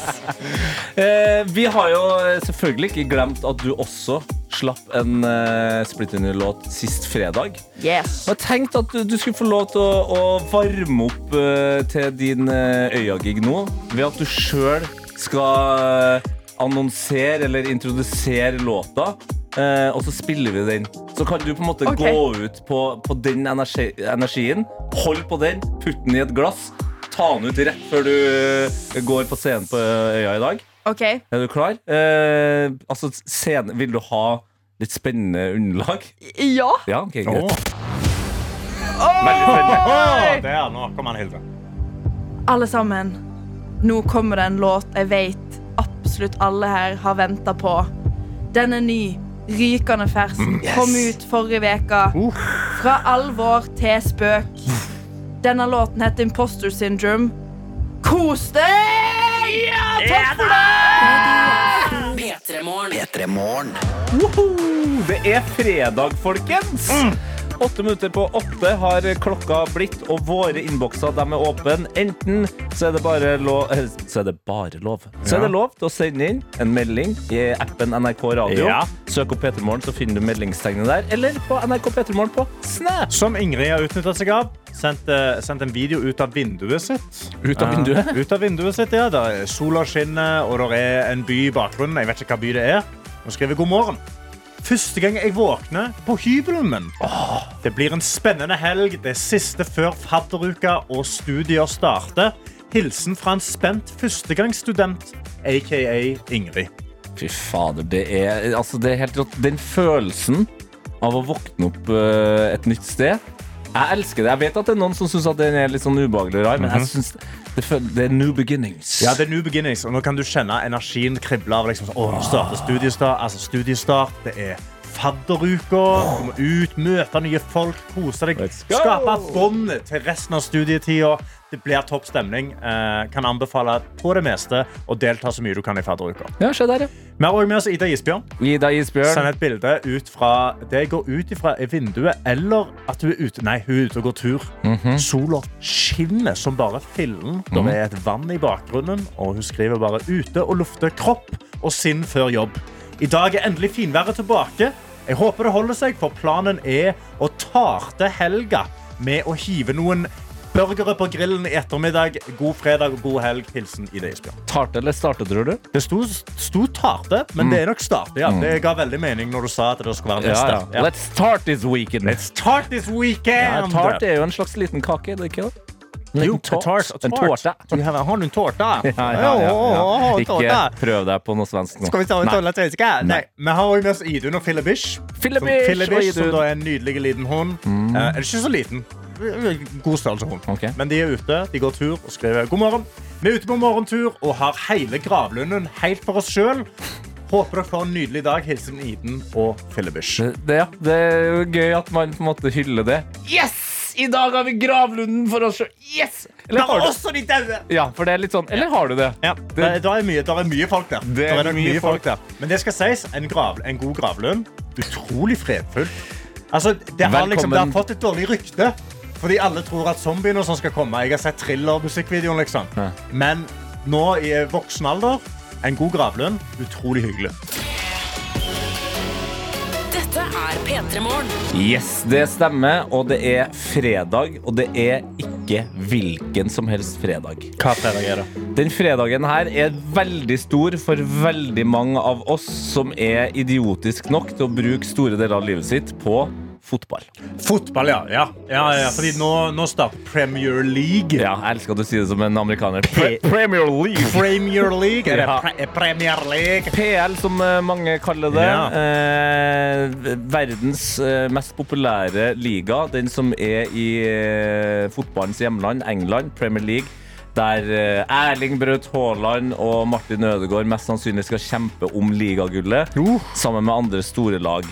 Eh, vi har jo selvfølgelig ikke glemt at du også slapp en uh, splitter ny låt sist fredag. yes. Og jeg tenkte at du, skulle få lov til å, å varme opp eh, til din uh, Øya-gig nå ved at du sjøl skal annonsere eller introdusere låta. Eh, og så spiller vi den. Så kan du på en måte okay. gå ut på, på den energi, energien. Hold på den, putt den i et glass. Ta den ut rett før du eh, går på scenen på Øya i dag. OK. Er du klar? Eh, altså, scene, vil du ha litt spennende underlag? Ja. Ja, ok, greit. Åh. Veldig spennende. Det er nå kommer han, Hilde. Alle sammen. Nå kommer det en låt jeg vet absolutt alle her har venta på. Den er ny. Rykende fersk. Kom ut forrige uke. Fra alvor til spøk. Denne låten heter Imposter Syndrome. Kos deg! Ja, takk for det! P3 Morgen. P3 Morgen. Woho! Det er fredag, folkens! Mm. Åtte minutter på åtte har klokka blitt, og våre innbokser er åpne. Enten så er det bare lov Så er det bare lov. Så er det lov til å sende inn en melding i appen NRK Radio. Ja. Søk opp P3morgen, så finner du meldingstegnet der. Eller på NRK P3morgen på Snap. Som Ingrid har utnyttet seg av. Sendt, eh, sendt en video ut av vinduet sitt. Ut av vinduet? Uh, ut av vinduet sitt, ja. Der er sola skinner, og det er en by i bakgrunnen. Jeg vet ikke hva by det er. Hun skriver god morgen. Første gang jeg våkner på hybelen min. Det blir en spennende helg. Det er siste før fadderuka og studier starter. Hilsen fra en spent førstegangsstudent, aka Ingrid. Fy fader, det er, altså, det er helt rått. Den følelsen av å våkne opp uh, et nytt sted Jeg elsker det. Jeg vet at det er noen som syns den er litt sånn ubehagelig rar, men jeg synes det, er new beginnings. Ja, det er new beginnings, og nå kan du kjenne energien krible av liksom, sånn, Åh, nå starter studiestart, altså studiestart, det er fadderuka, du må ut, møte nye folk, kose deg, skape bånd til resten av studietida. Det blir topp stemning. Eh, kan anbefale på det meste å delta så mye du kan i fadderuka. Ja, se der, ja. Vi har også med oss Ida Isbjørn. Ida Isbjørn. Send et bilde ut fra det jeg går ut ifra er vinduet, eller at hun er ute Nei, hun er ute og går tur. Sola skinner som bare fillen. Det er et vann i bakgrunnen, og hun skriver bare 'ute og lufte kropp og sinn før jobb'. I dag er endelig finværet tilbake. Jeg håper det holder seg, for planen er å tarte helga med å hive noen burgere på grillen i ettermiddag. God fredag og god helg. Hilsen Ida Isbjørn. Tarte eller starte, tror du? Det sto, sto tarte, men det er nok starte. Ja. Det ga veldig mening når du sa at det skulle være Ja, neste. ja. Let's start this weekend. Let's start this Ja, weekend! tart er jo en slags liten kake, er det ikke det? Jo, a En tårte. Du har, du en tårte? Ja, ja, ja. Ikke prøv deg på noe svensk nå. Skal vi ta en tårte svensk? Nei. Vi har også med oss Idun og Fillebish. Fillebish som da er en nydelig liten hund. Eh, er ikke så liten. God størrelse hund. Okay. Men de er ute, de går tur og skriver god morgen. Vi er ute på morgentur og har hele gravlunden helt for oss sjøl. Håper dere får en nydelig dag. Hilsen Iden og Fillebish. Det, det, det er jo gøy at man på en måte hyller det. Yes! I dag har vi gravlunden for oss sjøl. Yes! Eller har også de daue! Ja, for det er litt sånn Eller har du det? Ja, det, det, er mye, er mye folk der. Det er nok mye folk. der. Men det skal sies, en, grav, en god gravlund, utrolig fredfull. Altså, det har, liksom, det har fått et dårlig rykte. Fordi alle tror at zombiene og sånn skal komme. Jeg har sett thriller-musikkvideoen, liksom. Ja. Men nå i voksen alder, en god gravlund, utrolig hyggelig. Er P3 Morgen. Yes, det stemmer. Og det er fredag, og det er ikke hvilken som helst fredag. Hva fredag er det? Den fredagen her er veldig stor for veldig mange av oss som er idiotisk nok til å bruke store deler av livet sitt på fotball. Fotball, ja. ja. ja, ja fordi nå, nå starter Premier League. Ja, jeg elsker at du sier det som en amerikaner. Pre- Premier League. Premier League. Er det Ja. pre Premier League? PL, som eh, mange kaller det. Eh, verdens eh, mest populære liga. Den som er i eh, fotballens hjemland, England, Premier League. Der Erling Braut Haaland og Martin Ødegaard mest sannsynlig skal kjempe om ligagullet. Uh. Sammen med andre store lag.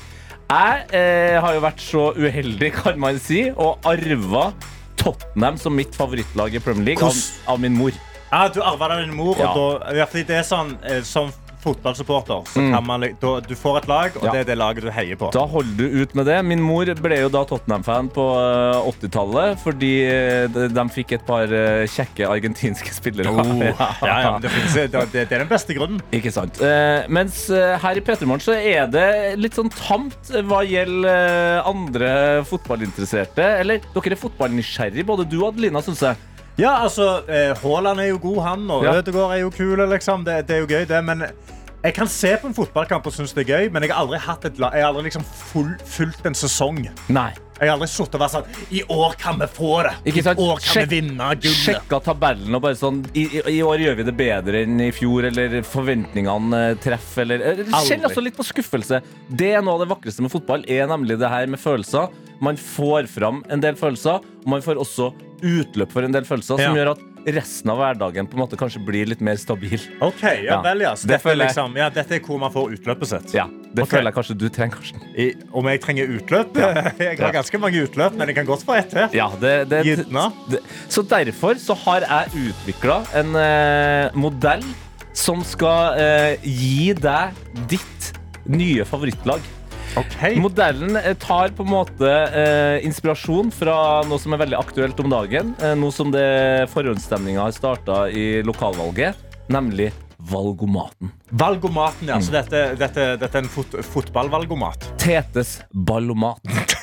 Jeg eh, har jo vært så uheldig, kan man si, og arva Tottenham som mitt favorittlag i Premier League av, Hvordan- av min mor. Ja, du arva det av din mor. Ja. Og da, ja, fordi det er sånn, eh, Som fotballsupporter så kan man, da, du får et lag, og Ja. det er det laget du heier på. Da holder du ut med det. Min mor ble jo da Tottenham-fan på eh, 80-tallet fordi eh, de, de fikk et par eh, kjekke argentinske (laughs) spillere. Oh, ja, ja, (laughs) men det, finnes, det, det, er den beste grunnen. Ikke sant. Eh, mens eh, her i P3morgen så er det litt sånn tamt eh, hva gjelder eh, andre fotballinteresserte. Eller dere er fotballnysgjerrig, både du og Adelina, syns jeg. Ja, altså, eh, Haaland er jo god, han, og Ja. Ødegaard er jo kul. Liksom. Det, det er jo gøy, det. Men jeg kan se på en fotballkamp og synes det er gøy, men jeg har aldri, et, jeg har aldri liksom full, fulgt en sesong. Nei. Jeg har aldri sittet og vært sånn I år kan vi få det! I år kan Sjek vi vinne gullet! Sjekka tabellen og bare sånn i, i, år gjør vi det bedre enn i fjor, eller forventningene treff, treffer, eller eh. Kjenn også litt på skuffelse. Det er noe av det vakreste med fotball, er nemlig det her med følelser. Man får fram en del følelser, og man får også utløp for en del følelser, som gjør at resten av hverdagen på en måte kanskje blir litt mer stabil. OK, ja, Ja. vel, ja. Så Det dette, er liksom, ja, dette er hvor man får utløpet sitt. Ja, Det okay. føler jeg kanskje du trenger, Karsten. I, om jeg trenger utløp? (laughs) Jeg har ganske mange utløp, men jeg kan godt få ett til. Ja, det, det, det, så derfor så har jeg utvikla en eh, modell som skal eh, gi deg ditt nye favorittlag. Ok. Modellen eh, tar på en måte eh, inspirasjon fra noe som er veldig aktuelt om dagen. Eh, nå som det forhåndsstemninga har starta i lokalvalget, nemlig valgomaten. Valgomaten, ja. Mm. Så dette, dette, dette er en fot, fotballvalgomat. Tetes ballomat. (laughs)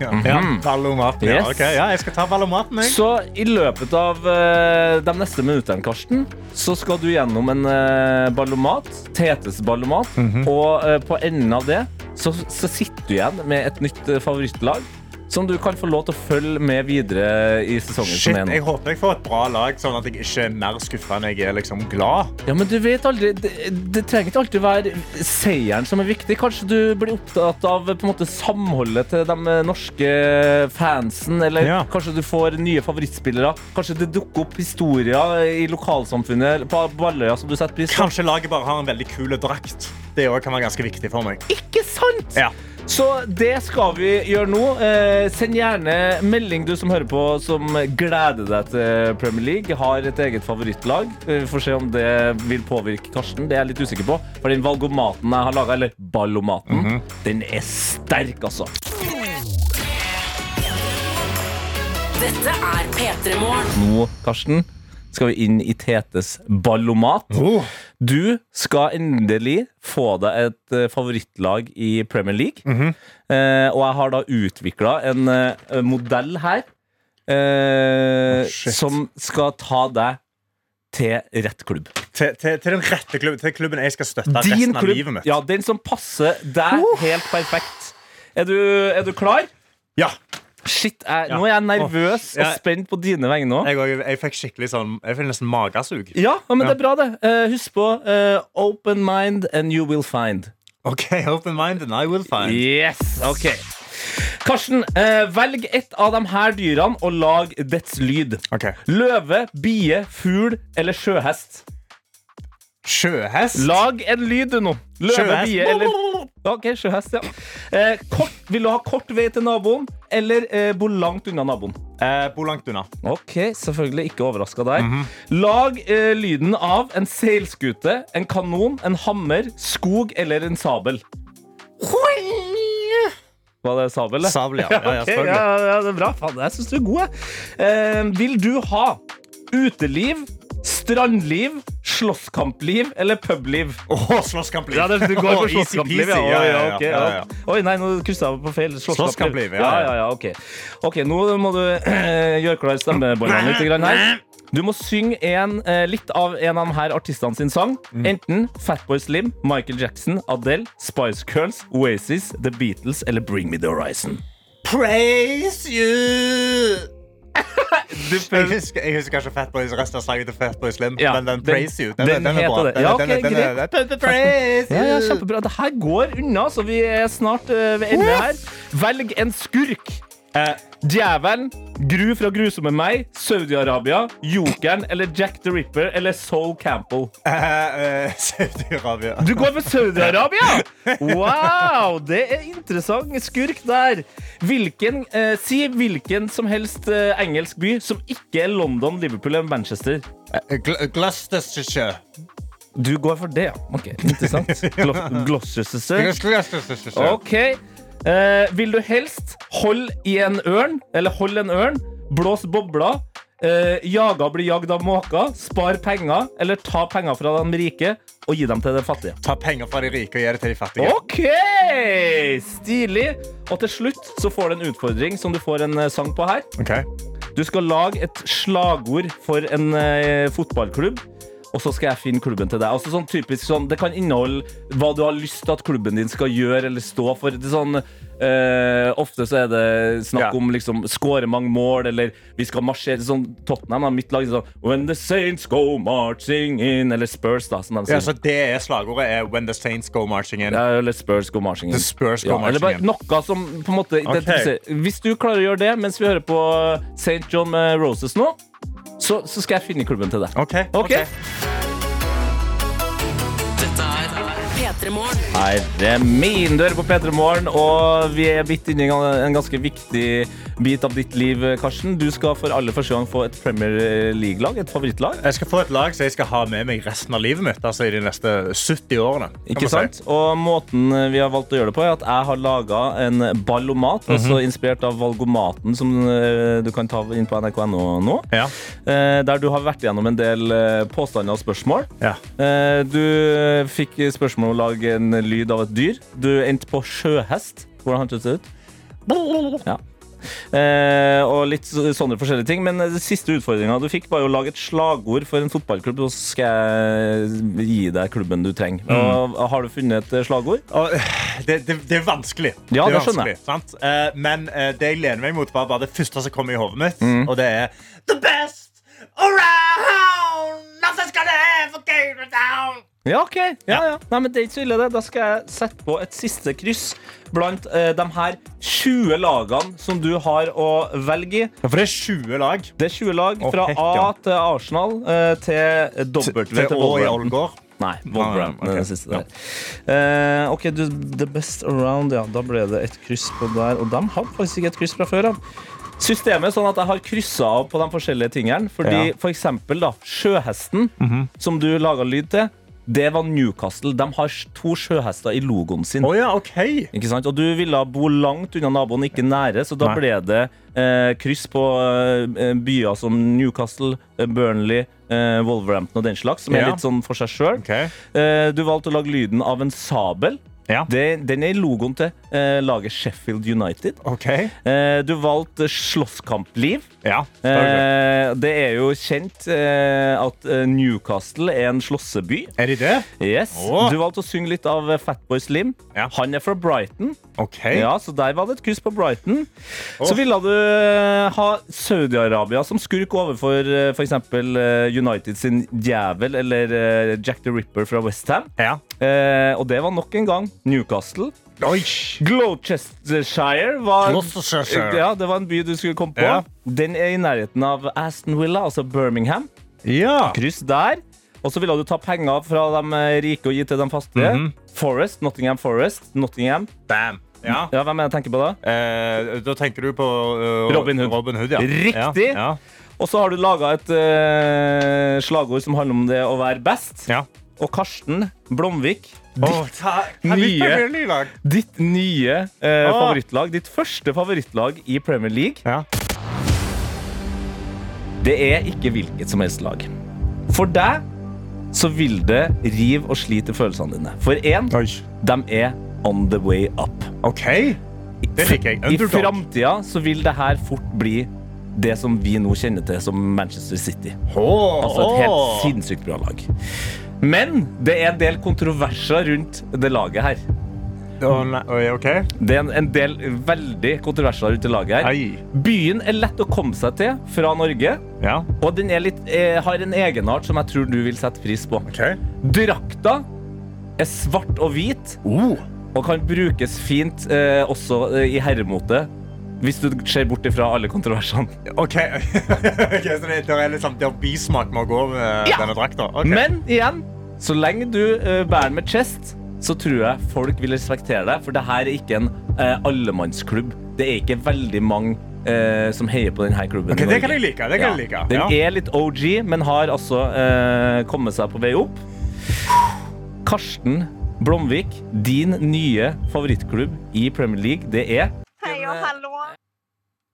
Ja, ja. Valgomaten, ja. Yes. Ok, ja. Jeg skal ta ballomaten, jeg. Så i løpet av uh, de neste minuttene, Karsten, så skal du gjennom en uh, ballomat. Tetes ballomat. Og uh, på enden av det så, så sitter du igjen med et nytt eh, favorittlag som du kan få lov til å følge med videre i sesongen Shit, som er nå. jeg håper jeg får et bra lag, sånn at jeg ikke er mer skuffa enn jeg er liksom glad. Ja, men du vet aldri Det, det trenger ikke alltid være seieren som er viktig. Kanskje du blir opptatt av måte samholdet til de norske fansen. Eller Ja. kanskje du får nye favorittspillere. Kanskje det dukker opp historier i lokalsamfunnet på Balløya som du setter pris på. Kanskje laget bare har en veldig kul drakt. Det òg kan være ganske viktig for meg. Ikke sant? Ja. Så det skal vi gjøre nå. Eh, send gjerne melding, du som hører på, som gleder deg til Premier League. Har et eget favorittlag. Eh, Vi får se om det vil påvirke Karsten. Det er jeg litt usikker på. For den valgomaten jeg har laga, eller ballomaten, den er sterk, altså. Dette er P3 Morgen. Nå, Karsten, skal vi inn i Tetes ballomat. Oh. Du skal endelig få deg et eh, favorittlag i Premier League. eh, og jeg har da utvikla en eh, modell her eh, oh, som skal ta deg til rett klubb. Til, til, til den rette klubben, til klubben jeg skal støtte Din resten av livet mitt. ja, den som passer deg helt perfekt. Er du, er du klar? Ja. Shit, jeg. Nå er jeg nervøs og spent på dine vegne òg. Jeg, jeg fikk skikkelig sånn Jeg fikk nesten magesug. Ja, men det er bra, det. Uh, husk på uh, open mind and you will find. OK, (laughs) open mind and I will find. Yes, ok Karsten, eh, velg et av de her dyrene og lag dets lyd. Okay. Løve, bie, fugl eller sjøhest. Sjøhest? Lag en lyd, du nå. Løve, Sjøhest. bie eller Ok, sjøhest, ja. Eh, kort, vil du ha kort vei til naboen, eller eh, bo langt unna naboen? Eh, Bo langt unna. Ok, selvfølgelig ikke overraska der. Lag eh, lyden av en seilskute, en kanon, en hammer, skog eller en sabel. Var det sabel? det? Sabel, ja. (laughs) Ja, ja, Ok, ja, ja, det er bra. Faen, jeg syns du er god. jeg. Eh, vil du ha uteliv, strandliv, slåsskampliv eller publiv? Åh, slåsskampliv. Ja, det, du går for slåsskampliv, ja. Oi, ja, ja, ok, ja. Oi, nei, nå kryssa jeg på feil. Slåsskampliv, ja, ja, ja. ok. ok, nå må du (clears throat) gjøre klar stemmebåndene litt her. Du må synge en, eh, litt av en av de her artistene sin sang. Mm. Enten Fatboy Slim, Michael Jackson, Adele, Spice Girls, Oasis, The Beatles eller Bring Me The Horizon. Praise you! Jeg husker, jeg husker ikke Fatboys resten av sangen til Fatboy Slim, Ja, men den den- Praise You. Den, den den, er bra. Den, Ja, den, ok, den, greit. den, Praise Ja, ja, kjempebra. Det her går unna, så vi er snart uh, ved enden her. Velg en skurk. Eh, Djevelen, Gru fra Grusomme meg, Saudi-Arabia, Jokeren eller Jack the Ripper eller Soul Campbell. Eh, eh, Saudi-Arabia. Du går for Saudi-Arabia! Wow, det er interessant skurk der. Hvilken, eh, si hvilken som helst eh, engelsk by som ikke er London, Liverpool eller Manchester. Eh, Gl Gloucestershire. Du går for det, ja. Ok, Interessant. Glo Gloucestershire. Gloucestershire. Ok. Eh, vil du helst holde i en ørn, eller holde en ørn, blåse bobler, eh, jage og bli jagd av måker, spare penger, eller ta penger fra de rike og gi dem til de fattige? Ta penger fra de rike og gi det til de fattige. OK! Stilig. Og til slutt så får du en utfordring som du får en eh, sang på her. Ok. Du skal lage et slagord for en eh, fotballklubb. Og så skal jeg finne klubben til deg. Altså sånn typisk sånn, Det kan inneholde hva du har lyst til at klubben din skal gjøre eller stå for. Det er sånn, øh, ofte så er det snakk om liksom skåre mange mål, eller vi skal marsjere sånn Tottenham. Da, mitt lag sånn When the Saints go marching in Eller Spurs, da. Som de Ja, så det er slagordet er When the Saints go marching in. Ja, eller Spurs go marching in. The Spurs go ja, eller bare noe som på en måte okay. Hvis du klarer å gjøre det mens vi hører på St. John med Roses nå, så, så skal jeg finne klubben til deg. Ok, Ok? Dette P3 er min, dør på P3 Morgen, og vi er midt inne i en ganske viktig bit av ditt liv, Karsten. Du skal for aller første gang få et Premier League-lag, et favorittlag. Jeg skal få et lag som jeg skal ha med meg resten av livet mitt. Altså i de neste 70 årene. Ikke man si. sant? Og måten vi har valgt å gjøre det på, er at jeg har laga en ballomat, altså inspirert av valgomaten som eh, du kan ta inn på nrk.no nå. Ja. Eh, Der du har vært gjennom en del eh, påstander og spørsmål. Ja. Eh, Du fikk spørsmål om å lage en lyd av et dyr. Du endte på sjøhest. Hvordan hørtes det ut? Ja. Eh, og litt sånne forskjellige ting. Men den siste utfordringa du fikk, var jo å lage et slagord for en fotballklubb, og så skal jeg gi deg klubben du trenger. Og, har du funnet et eh, slagord? Øh, det, det, det er vanskelig. Ja, det er skjønner jeg. sant? Eh, men eh, det jeg lener meg mot, var bare det første som kom i hodet mitt. Mm. Og det er The best around! Nothing's det for Gator Town! Ja, ok. Ja, ja. Nei, men det er ikke så ille, det. Da skal jeg sette på et siste kryss blant eh, de her 20 lagene som du har å velge i. Ja, for det er 20 lag. Det er 20 lag Å, fra hekk, A ja. til Arsenal eh, til W til, Til Å i Wolverhampton. Ålgård. Nei, Wolverhampton Nei, er ok. den siste der. Eh, ok, du, The Best Around, ja. Da ble det et kryss på der. Og de hadde faktisk ikke et kryss fra før av. Systemet er sånn at jeg har kryssa av på de forskjellige tingene. Fordi Ja. for eksempel da, sjøhesten, som du laga lyd til, det var Newcastle. De har to sjøhester i logoen sin. Oh, ja, OK. Ikke sant? Og du ville bo langt unna naboen, ikke nære, så da Nei. ble det eh, kryss på eh, byer som Newcastle, eh, Burnley, eh, Wolverhampton og den slags, som er litt sånn for seg sjøl. Okay. Eh, du valgte å lage lyden av en sabel. Ja. Det, den er logoen til eh, laget Sheffield United. OK. Eh, du valgte slåsskampliv. Ja. Eh, det er jo kjent eh, at eh, Newcastle er en slåsseby. Er det det? Yes. Oh. Du valgte å synge litt av eh, Fatboy Slim. Ja. Han er fra Brighton. OK. Ja, så der var det et kryss på Brighton. Så ville du ha Saudi-Arabia som skurk overfor f.eks. United sin djevel eller Jack the Ripper fra Westham. Ja. Uh, og det var nok en gang Newcastle. Oi. Gloucestershire var Gloucestershire. Ja, det var en by du skulle komme på. Ja. Den er i nærheten av Aston Villa, altså Birmingham. Ja. Kryss der. Og så ville du ta penger fra de eh, rike og gi til de fattige. -hmm. Forest, Nottingham Forest. Nottingham. Bam. Ja. Ja, Hvem er det jeg tenker på da? Eh, da tenker du på uh, Robin Hood. Robin Hood ja. Riktig. Ja. Og så har du laga et uh, slagord som handler om det å være best. Og Karsten Blomvik, Ditt Nye. Ditt nye eh, favorittlag, ditt første favorittlag i Premier League, Ja. det er ikke hvilket som helst lag. For deg så vil det rive og slite i følelsene dine. For én, de er on the way up. OK. Det liker jeg. I Underdog. framtida så vil det her fort bli det som vi nå kjenner til som Manchester City. Oh, Altså et helt oh. sinnssykt bra lag. Men det er en del kontroverser rundt det laget her. Oh, nei, oi, OK. Det er en, en del veldig kontroverser rundt det laget her. Ei. Byen er lett å komme seg til fra Norge, Ja. og den er litt, er, har en egenart som jeg tror du vil sette pris på. Okay. Drakta er svart og hvit Oh. og kan brukes fint eh, også eh, i herremote. Hvis du ser bort ifra alle kontroversene. OK. (laughs) okay så det, det er sånn det er bismak med å gå med Ja. denne drakta? Okay. Men igjen, så lenge du uh, bærer med chest, så tror jeg folk vil respektere deg. For det her er ikke en uh, allemannsklubb. Det er ikke veldig mange uh, som heier på denne klubben. Ok, det kan jeg like. Det kan jeg like. Den Ja. er litt OG, men har altså eh, kommet seg på vei opp. Karsten Blomvik, din nye favorittklubb i Premier League, det er hallo.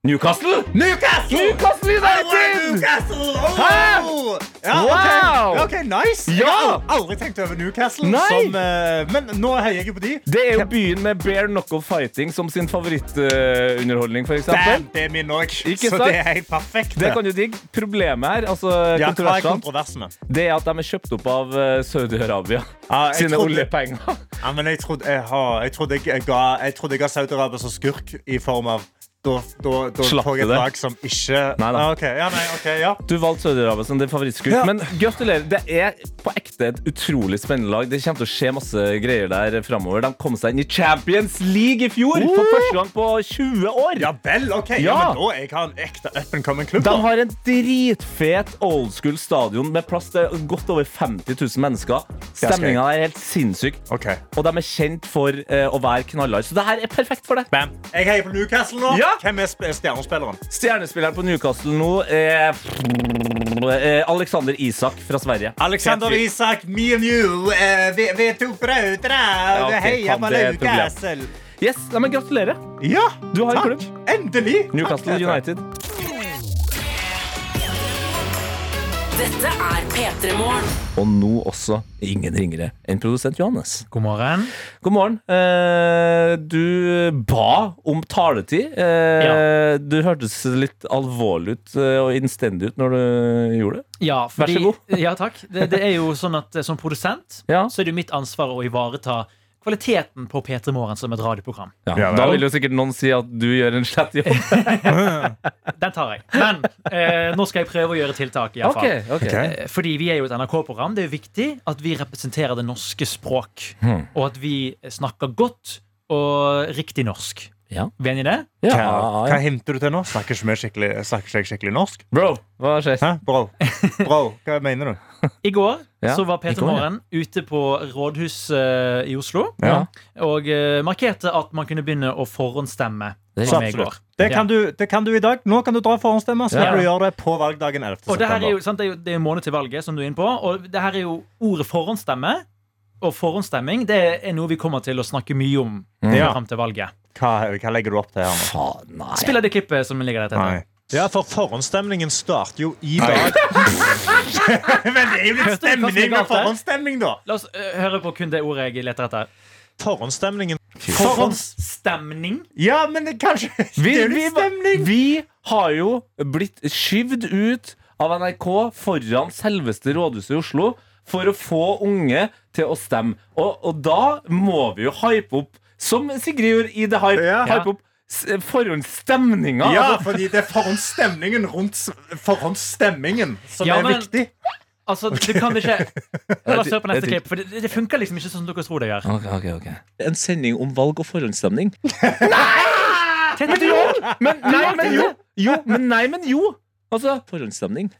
Newcastle! Newcastle! Newcastle United! Newcastle! Oh! Hæ? Ja, ok. Wow! Ok, nice. Jeg har aldri tenkt over Newcastle. Nei. Som, eh, men nå heier jeg jo på de. Det er jo byen med bare knuckle fighting som sin favorittunderholdning, Uh, Bam, det er min òg. Ikke Så sant? det er helt perfekt. Det kan du digge. Problemet her, altså ja, hva er kontroversene, kontroversene? det er at de er kjøpt opp av eh, Saudi-Arabia Ja, jeg sine trodde- oljepenger. Ja, men jeg trodde jeg, har, jeg, trodde jeg, ga, jeg trodde jeg ga Saudi-Arabia som skurk i form av da, da, da Slapp tok jeg du et det? lag som ikke Nei da. Ah, ok, ja, nei, ok, ja. Du valgte Saudi-Arabia som din favorittskutt. Ja. Men gratulerer. Det er på ekte et utrolig spennende lag. Det kommer til å skje masse greier der framover. De kom seg inn i Champions League i fjor for første gang på 20 år. Ja vel, ok. Ja. Ja. men da jeg har en ekte up and coming klubb. De har en dritfet old school stadion med plass til godt over 50 000 mennesker. Stemninga er helt sinnssyk. Okay. Og de er kjent for uh, å være knallharde. Så det her er perfekt for deg. Bam. Jeg heier på Newcastle nå. Ja. Hvem er stjernespilleren? Stjernespilleren på Newcastle nå er eh, Alexander Isak fra Sverige. Alexander Isak, me and you. eh, vi, vi er to brødre. Ja, okay, heier på. Newcastle. Yes, ja, men Gratulerer. Ja, Du har en klubb. Endelig. Newcastle Takk. United. Dette er P3 Morgen. Og nå også ingen ringere enn produsent Johannes. God morgen. God morgen. Eh, du ba om taletid. Eh, Du hørtes litt alvorlig ut eh, og innstendig ut når du gjorde det. Ja, Vær så god. Ja, takk. Det, det er jo sånn at eh, Som produsent Ja. så er det jo mitt ansvar å ivareta kvaliteten på P3 Morgen som et radioprogram. Ja, Ja, da vil jo sikkert noen si at du gjør en slett jobb. (laughs) Den tar jeg. Men eh, nå skal jeg prøve å gjøre tiltak. i hvert fall. Ok, ok. Eh, Fordi vi er jo et NRK-program. Det er jo viktig at vi representerer det norske språk. Hmm. Og at vi snakker godt og riktig norsk. Ja. Vi er enige i det? Ja, Hva, hva henter du til nå? Snakker ikke vi skikkelig, snakker jeg skikkelig norsk? Bro, hva skjer? Hæ? Bro, Bro, hva mener du? I går Ja, så var Peter går, ja. Ute på rådhuset i Oslo. Ja. Og uh, markerte at man kunne begynne å forhåndsstemme. Det Som går. Det kan, du, det kan du i dag. Nå kan du dra forhåndsstemme. Så Ja. kan du gjøre det på valgdagen 11. Og det her er jo, sant, det er jo det er en måned til valget, som du er inne på. Og det her er jo ordet forhåndsstemme. Og forhåndsstemming det er noe vi kommer til å snakke mye om mm. fram til valget. Hva, hva legger du opp til her nå? Faen, nei. Spiller det klippet som ligger der til. Nei. Ja, for forhåndsstemningen starter jo i dag. (laughs) Men det er jo litt stemning med forhåndsstemning, da. La oss eh, høre på kun det ordet jeg leter etter. Forhåndsstemningen Forhåndsstemning. Ja, men det, kanskje Vi, (laughs) Det er jo vi, litt stemning. vi har jo blitt skyvd ut av NRK foran selveste rådhuset i Oslo for å få unge til å stemme. Og, og da må vi jo hype opp, som Sigrid gjorde i The Hype, Ja. hype opp s- forhåndsstemninga. Ja, Altså, fordi det er forhåndsstemningen rundt forhåndsstemmingen som Ja, er men- viktig. Altså, du kan ikke La oss høre på neste klipp, for det, det funker liksom ikke sånn som dere tror det gjør. Ok, ok, ok. En sending om valg og forhåndsstemning. (laughs) nei! Men Jo, men nei, men jo. jo. Men nei, men jo. Altså, forhåndsstemning.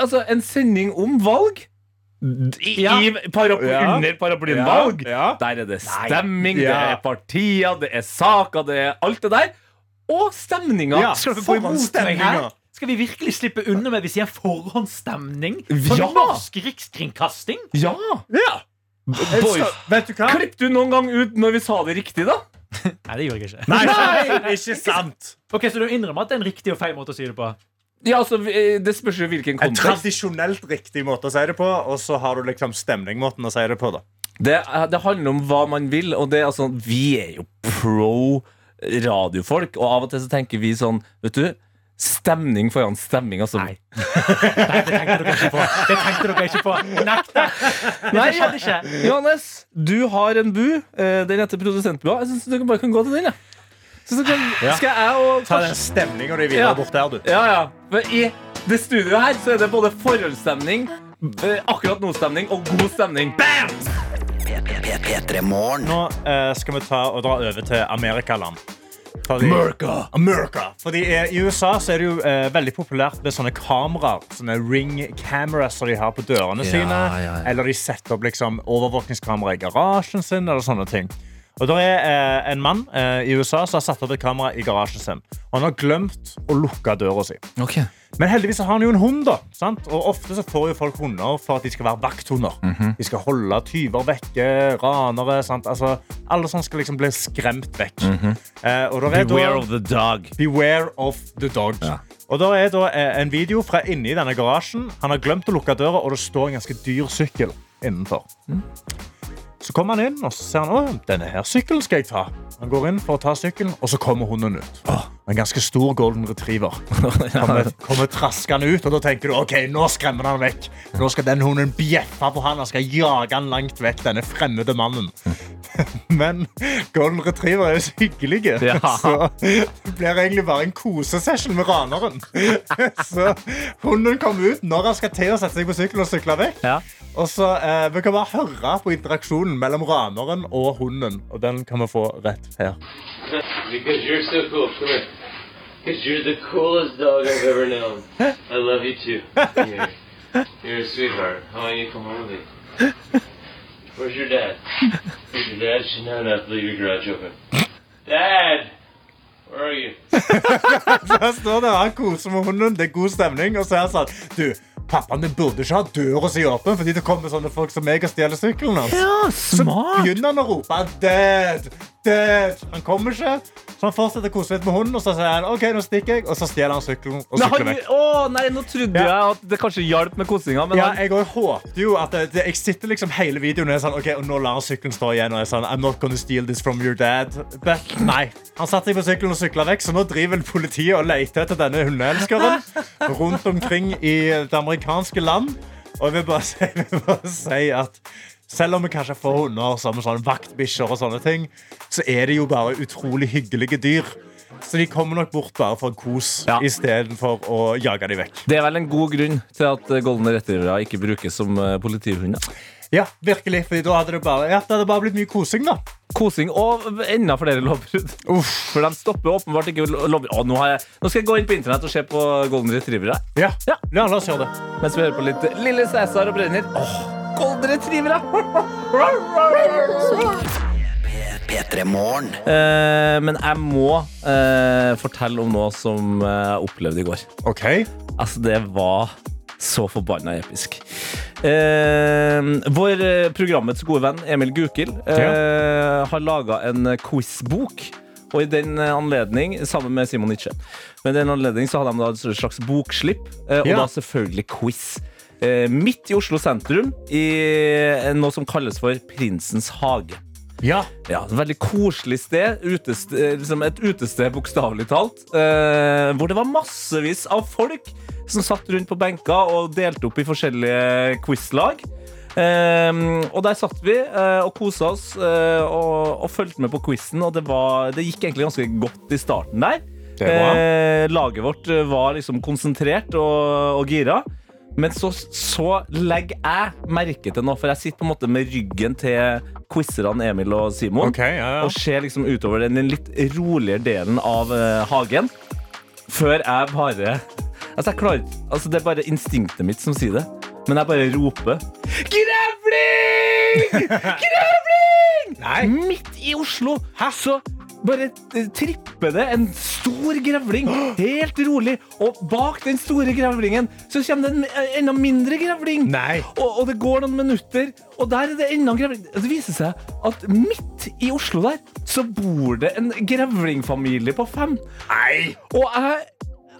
Altså, en sending om valg i, Ja. paraply, Ja. under paraplyen Ja, ja. Der er det stemming, det er partier, det er saker, det er alt det der. Og stemninga. Ja, Skal? Skal vi virkelig slippe unna med hvis vi sier forhåndsstemning? Ja. For norsk rikskringkasting? Ja! Ja. Vet du hva? klipp du noen gang ut når vi sa det riktig, da? Nei, det gjorde jeg ikke. Nei, ikke (laughs) sant. Ok, Så du innrømmer at det er en riktig og feil måte å si det på? Ja, altså, Det spørs jo hvilken En tradisjonelt riktig måte å si det på, og så har du liksom stemningmåten å si det på. da Det, det handler om hva man vil, og det er altså Vi er jo pro radiofolk, og av og til så tenker vi sånn Vet du, stemning foran stemming, altså. Nei. (laughs) Nei, det tenkte dere ikke på. Det tenkte dere ikke på. Nei, Det skjedde ikke. Johannes, du har en bu. eh, Den heter produsentbua. Jeg syns du bare kan gå til den. Ja. Så skal, skal jeg og Ta den stemninga di videre Ja. bort der, du. Ja, ja. Men i det studioet her så er det både forholdsstemning, eh, akkurat nå-stemning og god stemning. Bam! P3 Morgen. Nå eh, skal vi ta og dra over til Amerikaland. Fordi, America. America. Fordi eh, I USA så er det jo eh, veldig populært med sånne kameraer. Sånne ring cameras som de har på dørene Ja, sine. ja, ja. Eller de setter opp liksom overvåkningskamera i garasjen sin. Eller sånne ting Og Det er eh, en mann eh, i USA som har satt opp et kamera i garasjen sin. Og han har glemt å lukke døra si. Men heldigvis har han jo en hund. da sant? Og Ofte så får jo folk hunder for at de skal være vakthunder. De skal holde tyver vekke, ranere. sant? Altså, Alle sånne skal liksom bli skremt vekk. eh, og der er Beware da, of the dog. Beware of the dog. Og da er da eh, en video fra inni denne garasjen. Han har glemt å lukke døra, og det står en ganske dyr sykkel innenfor. Så kommer han inn og så ser han, å, denne her sykkelen skal jeg ta. Han går inn for å ta sykkelen, og så kommer hunden ut. Åh, En ganske stor golden retriever. (laughs) Kommer, kommer traskende ut, og da tenker du ok, nå skremmer han vekk. Nå skal den hunden bjeffe på han og skal jage han langt vekk, denne fremmede mannen. (laughs) Men golden retriever er jo så hyggelige, Ja. (laughs) så det blir egentlig bare en kosesession med raneren. Så hunden kommer ut når han skal til å sette seg på sykkelen og sykle vekk. Ja. Og så eh, Vi kan bare høre på interaksjonen mellom raneren og hunden. Og den kan vi få rett her. So cool. Come here. Because you're the coolest dog I've ever known. I love you. You're, (laughs) you're a sweetheart. How you come home with me? Where's your dad? Where's your dad? She's not enough. Leave your garage open. Dad! Where are you? (laughs) Der står det, Han koser med hunden, det er god stemning. Og så er han sånn Du, pappaen min burde ikke ha døra si åpen, fordi det kommer sånne folk som meg og stjeler sykkelen hans. Ja, Så begynner han å rope 'dad', det, han kommer ikke. Så han fortsetter å kose litt med hunden, og så sier han OK, nå stikker jeg, og så stjeler han sykkelen og sykler vekk. å, nei, nå trodde Ja. jeg at det kanskje hjalp med kosinga, Ja, han, jeg håpte jo at det, det, Jeg sitter liksom hele videoen og er sånn OK, og nå lar han sykkelen stå igjen. Og jeg er sånn I'm not gonna steal this from your dad. But nei. Han satte seg på sykkelen og sykla vekk, så nå driver politiet og leter etter denne hundeelskeren (laughs) rundt omkring i det amerikanske land. Og jeg vil bare si, jeg vil bare si at selv om vi kanskje får hunder som sånn vaktbikkjer og sånne ting, så er de jo bare utrolig hyggelige dyr. Så de kommer nok bort bare for kos Ja. istedenfor å jage dem vekk. det er vel en god grunn til at golden retrievere ikke brukes som eh, politihunder. Ja, virkelig, fordi da hadde det bare, ja, det hadde bare blitt mye kosing, da. Kosing og enda flere lovbrudd. For de stopper åpenbart ikke lovbrudd. Å, nå, jeg, nå skal jeg gå inn på internett og se på golden retrievere. Ja, Ja. la oss gjøre det. Mens vi hører på litt Lille Cæsar og Brenner. Åh, golden retrievere! P3 Morgen. Eh, men jeg må uh, fortelle om noe som eh, jeg opplevde i går. Ok. Altså, det var så forbanna episk. Uh, vår eh, programmets gode venn Emil Gukild ja. har laga en quizbok. Og i den anledning, sammen med Simon Nietzsche, men i den anledning så hadde de da et slags bokslipp, eh, og Ja. da selvfølgelig quiz. Eh, midt i Oslo sentrum, i eh, noe som kalles for Prinsens hage. Ja. Ja, et Veldig koselig sted. Utested, eh, liksom et utested, bokstavelig talt. Eh, hvor det var massevis av folk som satt rundt på benker og delte opp i forskjellige quizlag. Eh, og der satt vi eh, og kosa oss og, og fulgte med på quizen, og det, var, det gikk egentlig ganske godt i starten der. Laget vårt var liksom konsentrert og, og gira. Men så, så legger jeg merke til noe, for jeg sitter på en måte med ryggen til quizerne Emil og Simon. okay, ja, ja. Og ser liksom utover den litt roligere delen av eh, hagen. Før jeg bare Altså, jeg klarer altså, Det er bare instinktet mitt som sier det. Men jeg bare roper Grevling! (laughs) Grevling! Midt i Oslo så bare eh, tripper det en stor grevling (gasps) helt rolig. Og bak den store grevlingen så kommer det en eh, enda mindre grevling. Og, og det går noen minutter, og der er det enda en grevling. Det viser seg at midt i Oslo der så bor det en grevlingfamilie på fem. Nei. Og jeg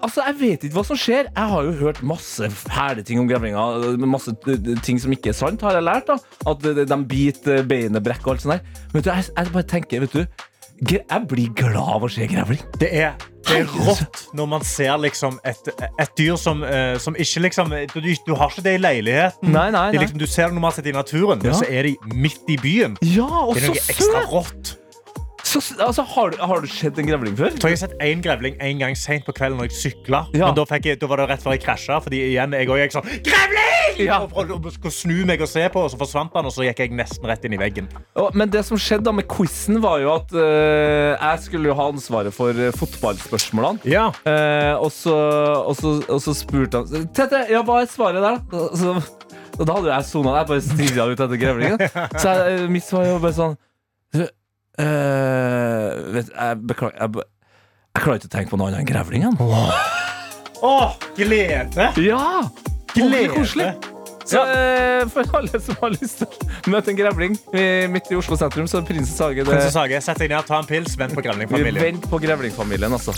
Altså, Jeg vet ikke hva som skjer. Jeg har jo hørt masse fæle ting om grevlinger. Masse eh, ting som ikke er sant, har jeg lært. da At de biter beinet, brekk og alt sånt der. Men vet du, jeg, jeg bare tenker, vet du Jeg blir glad av å se grevling. Det er, det er rått når man ser liksom et, et dyr som, eh, som ikke liksom du, du har ikke det i leiligheten. Nei, nei, nei. liksom, du ser det normalt sett i naturen, men Ja. så er de midt i byen. Ja, og Det er så noe ekstra rått. Så, altså, har, har du sett en grevling før? Jeg har sett én grevling en gang sent på kvelden når jeg sykla. Ja. Men da, jeg, da var det rett før jeg krasja. Fordi igjen, jeg òg gikk sånn Grevling! Ja. Og og, og, og, snu meg og se på, og så forsvant han, og så gikk jeg nesten rett inn i veggen. Og, men det som skjedde da med quizen, var jo at eh, jeg skulle jo ha ansvaret for eh, fotballspørsmålene. Ja. Uh, og, så, og, så, og så spurte han Tete, ja, hva er svaret der? da?" Og Så, og da hadde jeg sona. Jeg bare stirra ut etter grevlingen. (laughs) Så jeg, mitt svar var bare sånn «Du, eh, vet, jeg beklager jeg, jeg klarer ikke å tenke på noe annet enn grevlingen. Åh, glede! Ja! Glede. Koselig. Så eh, for alle som har lyst til å møte en grevling midt i Oslo sentrum, så er Prinsens hage det. Hage, sett deg ned, ta en pils, vent på grevlingfamilien. Vent på grevlingfamilien, altså.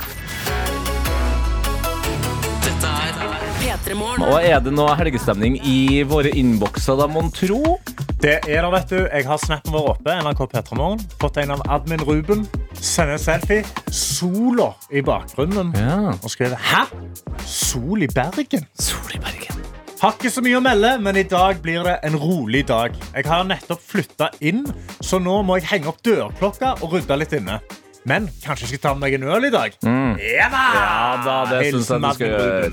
Dette er P3 Morgen. Og er det noe helgestemning i våre innbokser, da, mon tro? Det er det, vet du. Jeg har snappen vår oppe. NRK Petremorgen. Fått en av admin Ruben. Sender selfie. Sola i bakgrunnen. Ja. Og skriver Hæ? Sol i Bergen? Sol i Bergen. Har ikke så mye å melde, men i dag blir det en rolig dag. Jeg har nettopp flytta inn, så nå må jeg henge opp dørklokka og rydde litt inne. Men kanskje jeg skal ta med meg en øl i dag? Ja da! Ja da, det syns jeg du skal gjøre.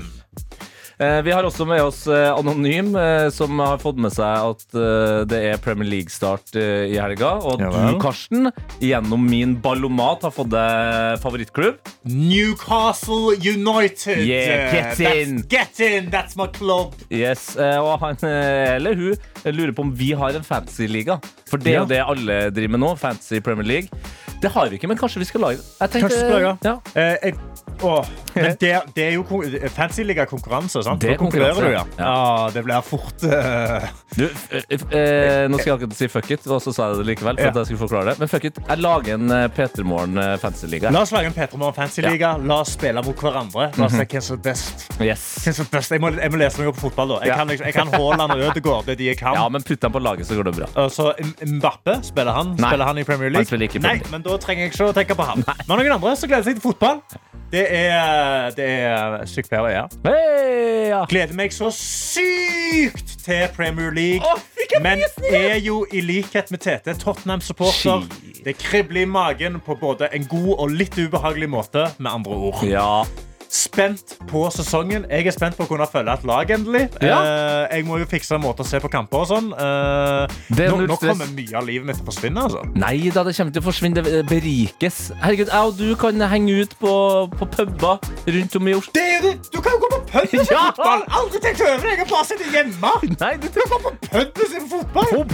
Eh, Vi har også med oss eh, Anonym, eh, som har fått med seg at det er Premier League-start i helga. Og Ja du, Karsten, gjennom min ballomat har fått deg favorittklubb. Newcastle United. Yeah, get That's- in. Get in, that's my club. Yes, Og han eller hun lurer på om vi har en fantasy-liga. For det er jo Ja. det alle driver med nå. Fantasy Premier League. Det har vi ikke, men kanskje vi skal lage det. Kanskje vi skal lage ja. Eh, eh, Men det, det er jo kon- fancy-liga-konkurranse, sant? Det er konkurrerer du, ja. ja. Det blir fort uh... Du, eh, eh, nå skal jeg akkurat si fuck it, og så sa jeg det likevel. For Ja. at jeg skulle forklare det Men fuck it, jeg lager en uh, P3 Morgen uh, fancy-liga. La oss lage en Petra Morgen Fancy-liga. La oss spille mot hverandre. La oss se hvem som er best. Yes. Jeg, må, jeg må lese meg opp på fotball. da Jeg Ja. kan, jeg kan Haaland og Ødegaard. Det er de jeg kan. Ja, men putt dem på laget, så går det bra. Så Mbappe, spiller han Nei. Spiller han i Premier League? Nei, Premier men da trenger jeg ikke å tenke på han. Men noen andre som gleder seg til fotball, det er, det er sykepleiere. Per. Hey, ja. Gleder meg så sykt til Premier League. men er jo i likhet med Tete Tottenham-supporter. Det kribler i magen på både en god og litt ubehagelig måte, med andre ord. Ja. Spent på sesongen. Jeg er spent på å kunne følge et lag endelig. Ja. Eh, jeg må jo fikse en måte å se på kamper og sånn. Eh, Det er nå, nå kommer mye av livet mitt til å forsvinne. Altså. Nei da, det kommer til å forsvinne. Det berikes. Herregud, jeg og du kan henge ut på, på puber rundt om i Oslo. Det er det! Du kan jo gå pub Ja. fotball! Aldri tenkt over har bare sittet hjemme. Nei, du Du på pub istedenfor fotball. Pub.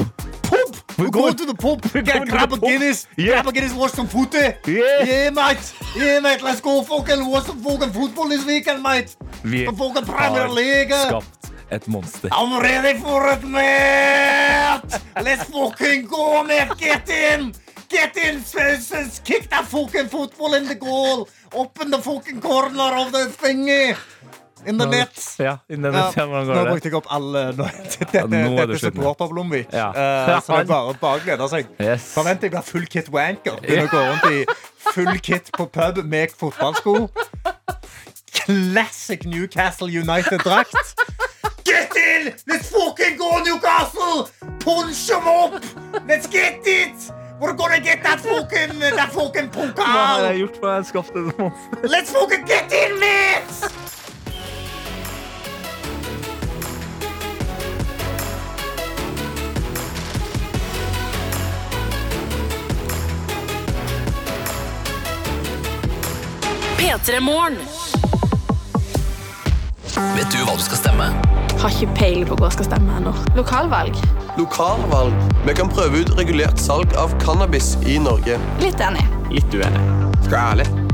Pub. We go to the pub. going Get, to grab the a pub. Guinness. Yeah. Grab a Guinness, watch some footy. Yeah. Yeah, mate. Yeah, mate. Let's go fucking watch some fucking football this weekend, mate. Vi The fucking Premier League. skapt et monster. I'm ready for it, mate. Let's fucking go, mate. Get in. Get in. S- s- Kick that fucking football in the goal. Open the fucking corner of the thingy. In the net. Ja, innen Ja, ja. nå brukte jeg opp alle nå, Dette, nå er det slutt. Blomvik. Ja. uh, så det er bare, bare glede seg. Yes. Forvent jeg blir full kit wanker. Begynner å gå rundt i full kit på pub med fotballsko. Classic Newcastle United-drakt. Get in! Let's fucking go, Newcastle! Punch them up! Let's get it! We're gonna get that fucking, that fucking Hva har jeg gjort for å skaffe det? Let's fucking get in, mates! Vet du hva du skal stemme? Har ikke peiling på hva jeg skal stemme ennå. Lokalvalg? Lokalvalg. Vi kan prøve ut regulert salg av cannabis i Norge. Litt enig. Litt uenig. Skal jeg være ærlig?